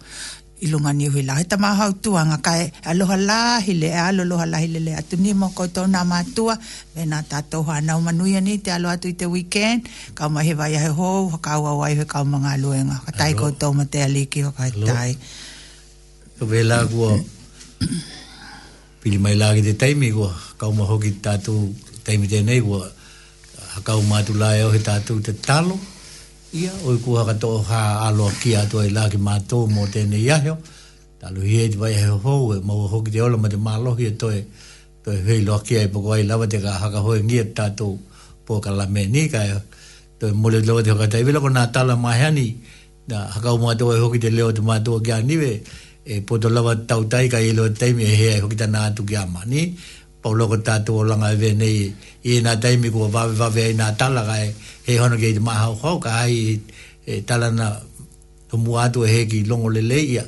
i lunga ni uhila. He tamā hau tuanga ngā kai aloha lahi le, e alo loha lahi le le atu ni mō koutou nā mātua. Me nā tātou hā nau manuia ni te alo atu i te weekend. ka Kauma he vai he hou, ka ua wai he kauma ngā luenga. Ka tai koutou ma te aliki o kai tai. Vela kua pili mai lagi te taimi kua kauma hoki tātou taimi tēnei wā uh, hakau mātu lai e o he tātou te talo ia o i kua kato ha alo ki atu ai e laki mātou mō tēnei iaheo talo hi eit vai heo hou e mau hoki te ola ma te mālohi e toi e, toi hei loa ki ai poko ai lawa te ka haka hoi ngia tātou pōka la me ni kai toi mole loa te hokata iwi lako nā tala mahani na hakau mātou e hoki te leo te mātou a kia niwe e poto lawa tautai kai ilo teimi e hea e hoki ta nātu kia mani ia pau loko tātou o langa e nei i e nā taimi kua vawe vawe ai nā tala kai he hono ke i te maha hau ka ai e tala na to mua atu e heki longo le le ia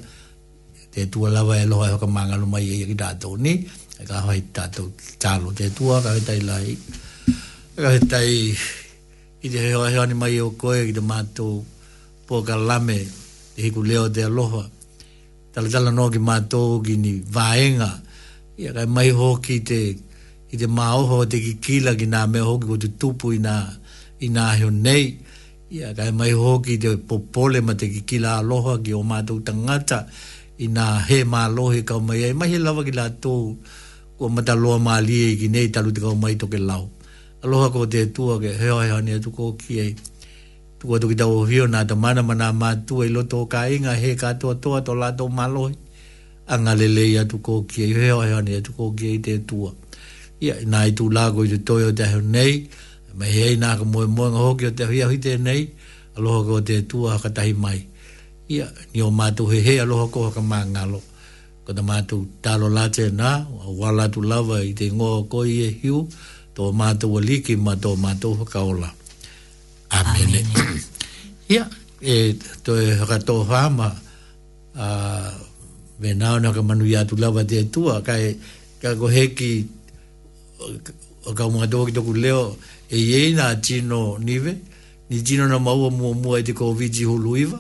te tua lawa e loha e hoka mangalo mai e ki tātou ni e ka hoi tātou tālo te tua ka he tai lai e ka he tai i te heo heo ni mai o koe ki te mātou pōka lame e hiku leo te aloha tala tala no ki mātou ki ni vāenga e ia kai mai ho ki te i te maoho te ki kila ki nā me hoki ko te tupu i nā i nā heo nei ia kai mai ho ki te popole ma te ki kila aloha ki o mātou tangata i nā he mālohe kau mai ai mahi lawa ki lātou ko mataloa mā lia i e ki nei talu te kau mai toke lau aloha ko te tua ke heo heo ni atu ko ki ei tua tuki tau hio nā ta mana mana mātua i loto o ka inga he kātua toa to lātou mālohe anga lele ia tu kōkia, i heo heo ni tu kōkia i te tua. Ia, nā i tū lāko i te toi o te heo nei, me hei nā ka moe moe ngā hoki o te hui te nei, aloha ko te tua haka tahi mai. Ia, ni o mātou he he aloha ko haka mā ngalo. Ko te mātou talo lātē nā, wala tu lava i te ngō koi e hiu, tō mātou a liki ma tō mātou haka ola. Amene. Ia, e toi haka tō e hāma, a me nao na ka manu ya tulawa te tua ka e ka go heki o ka mga doki toku leo e yei na tino nive ni tino na maua mua mua e te ko viji huluiva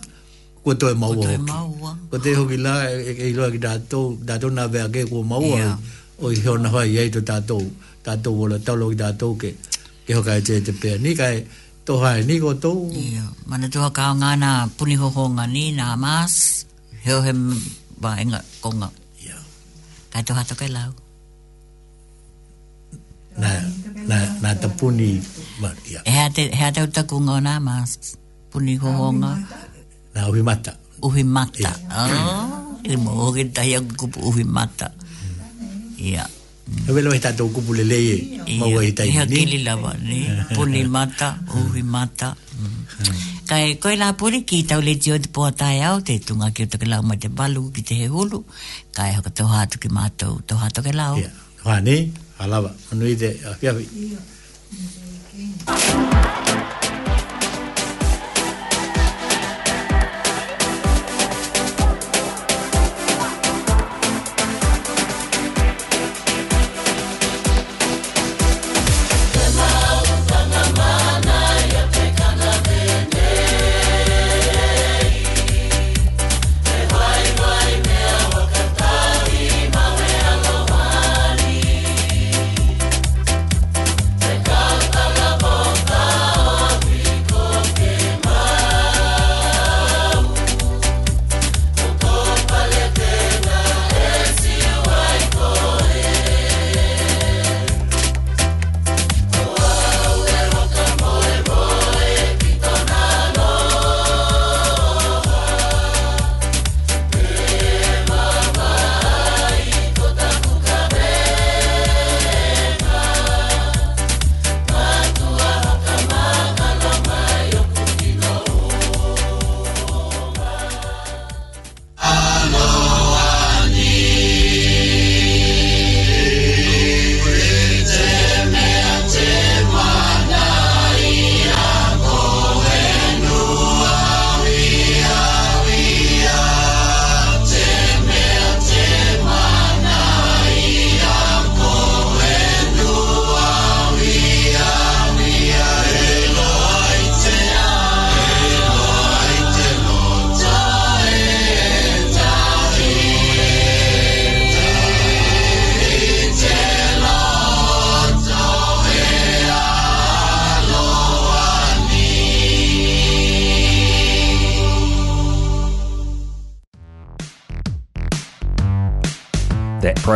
ko to e maua ko to e maua ko te hoki la e, e, e ilo aki dato dato na vea ke ko maua o i heo na vai ai to dato dato wola talo ki dato ke ke hoka e te te pea ni kai e to hae ni ko to mana toha kao ngana puni hoho ngani na mas heo he vaenga Ya. Ka to hata kai lau. Na na na te puni ma ya. E e yeah. E he ate he ate ko ngo na mas puni ho ho nga. Na uhi mata. Uhi mata. Oh, e mo ge ta ya ku uhi mata. Ya. Yeah. Ve lo eta to ku pulele ye. Ma wa ita ni. Ya ki li la ni. Puni mata, uhi mata. Mm. Hmm kai koe la pori ki tau le tio te poa tai e au te tunga ki o toke lau mai te balu ki te he hulu kai haka tō hātu ki mātou tō hātu ke lau yeah. Hwa ni, alawa, anui te a fiawi yeah.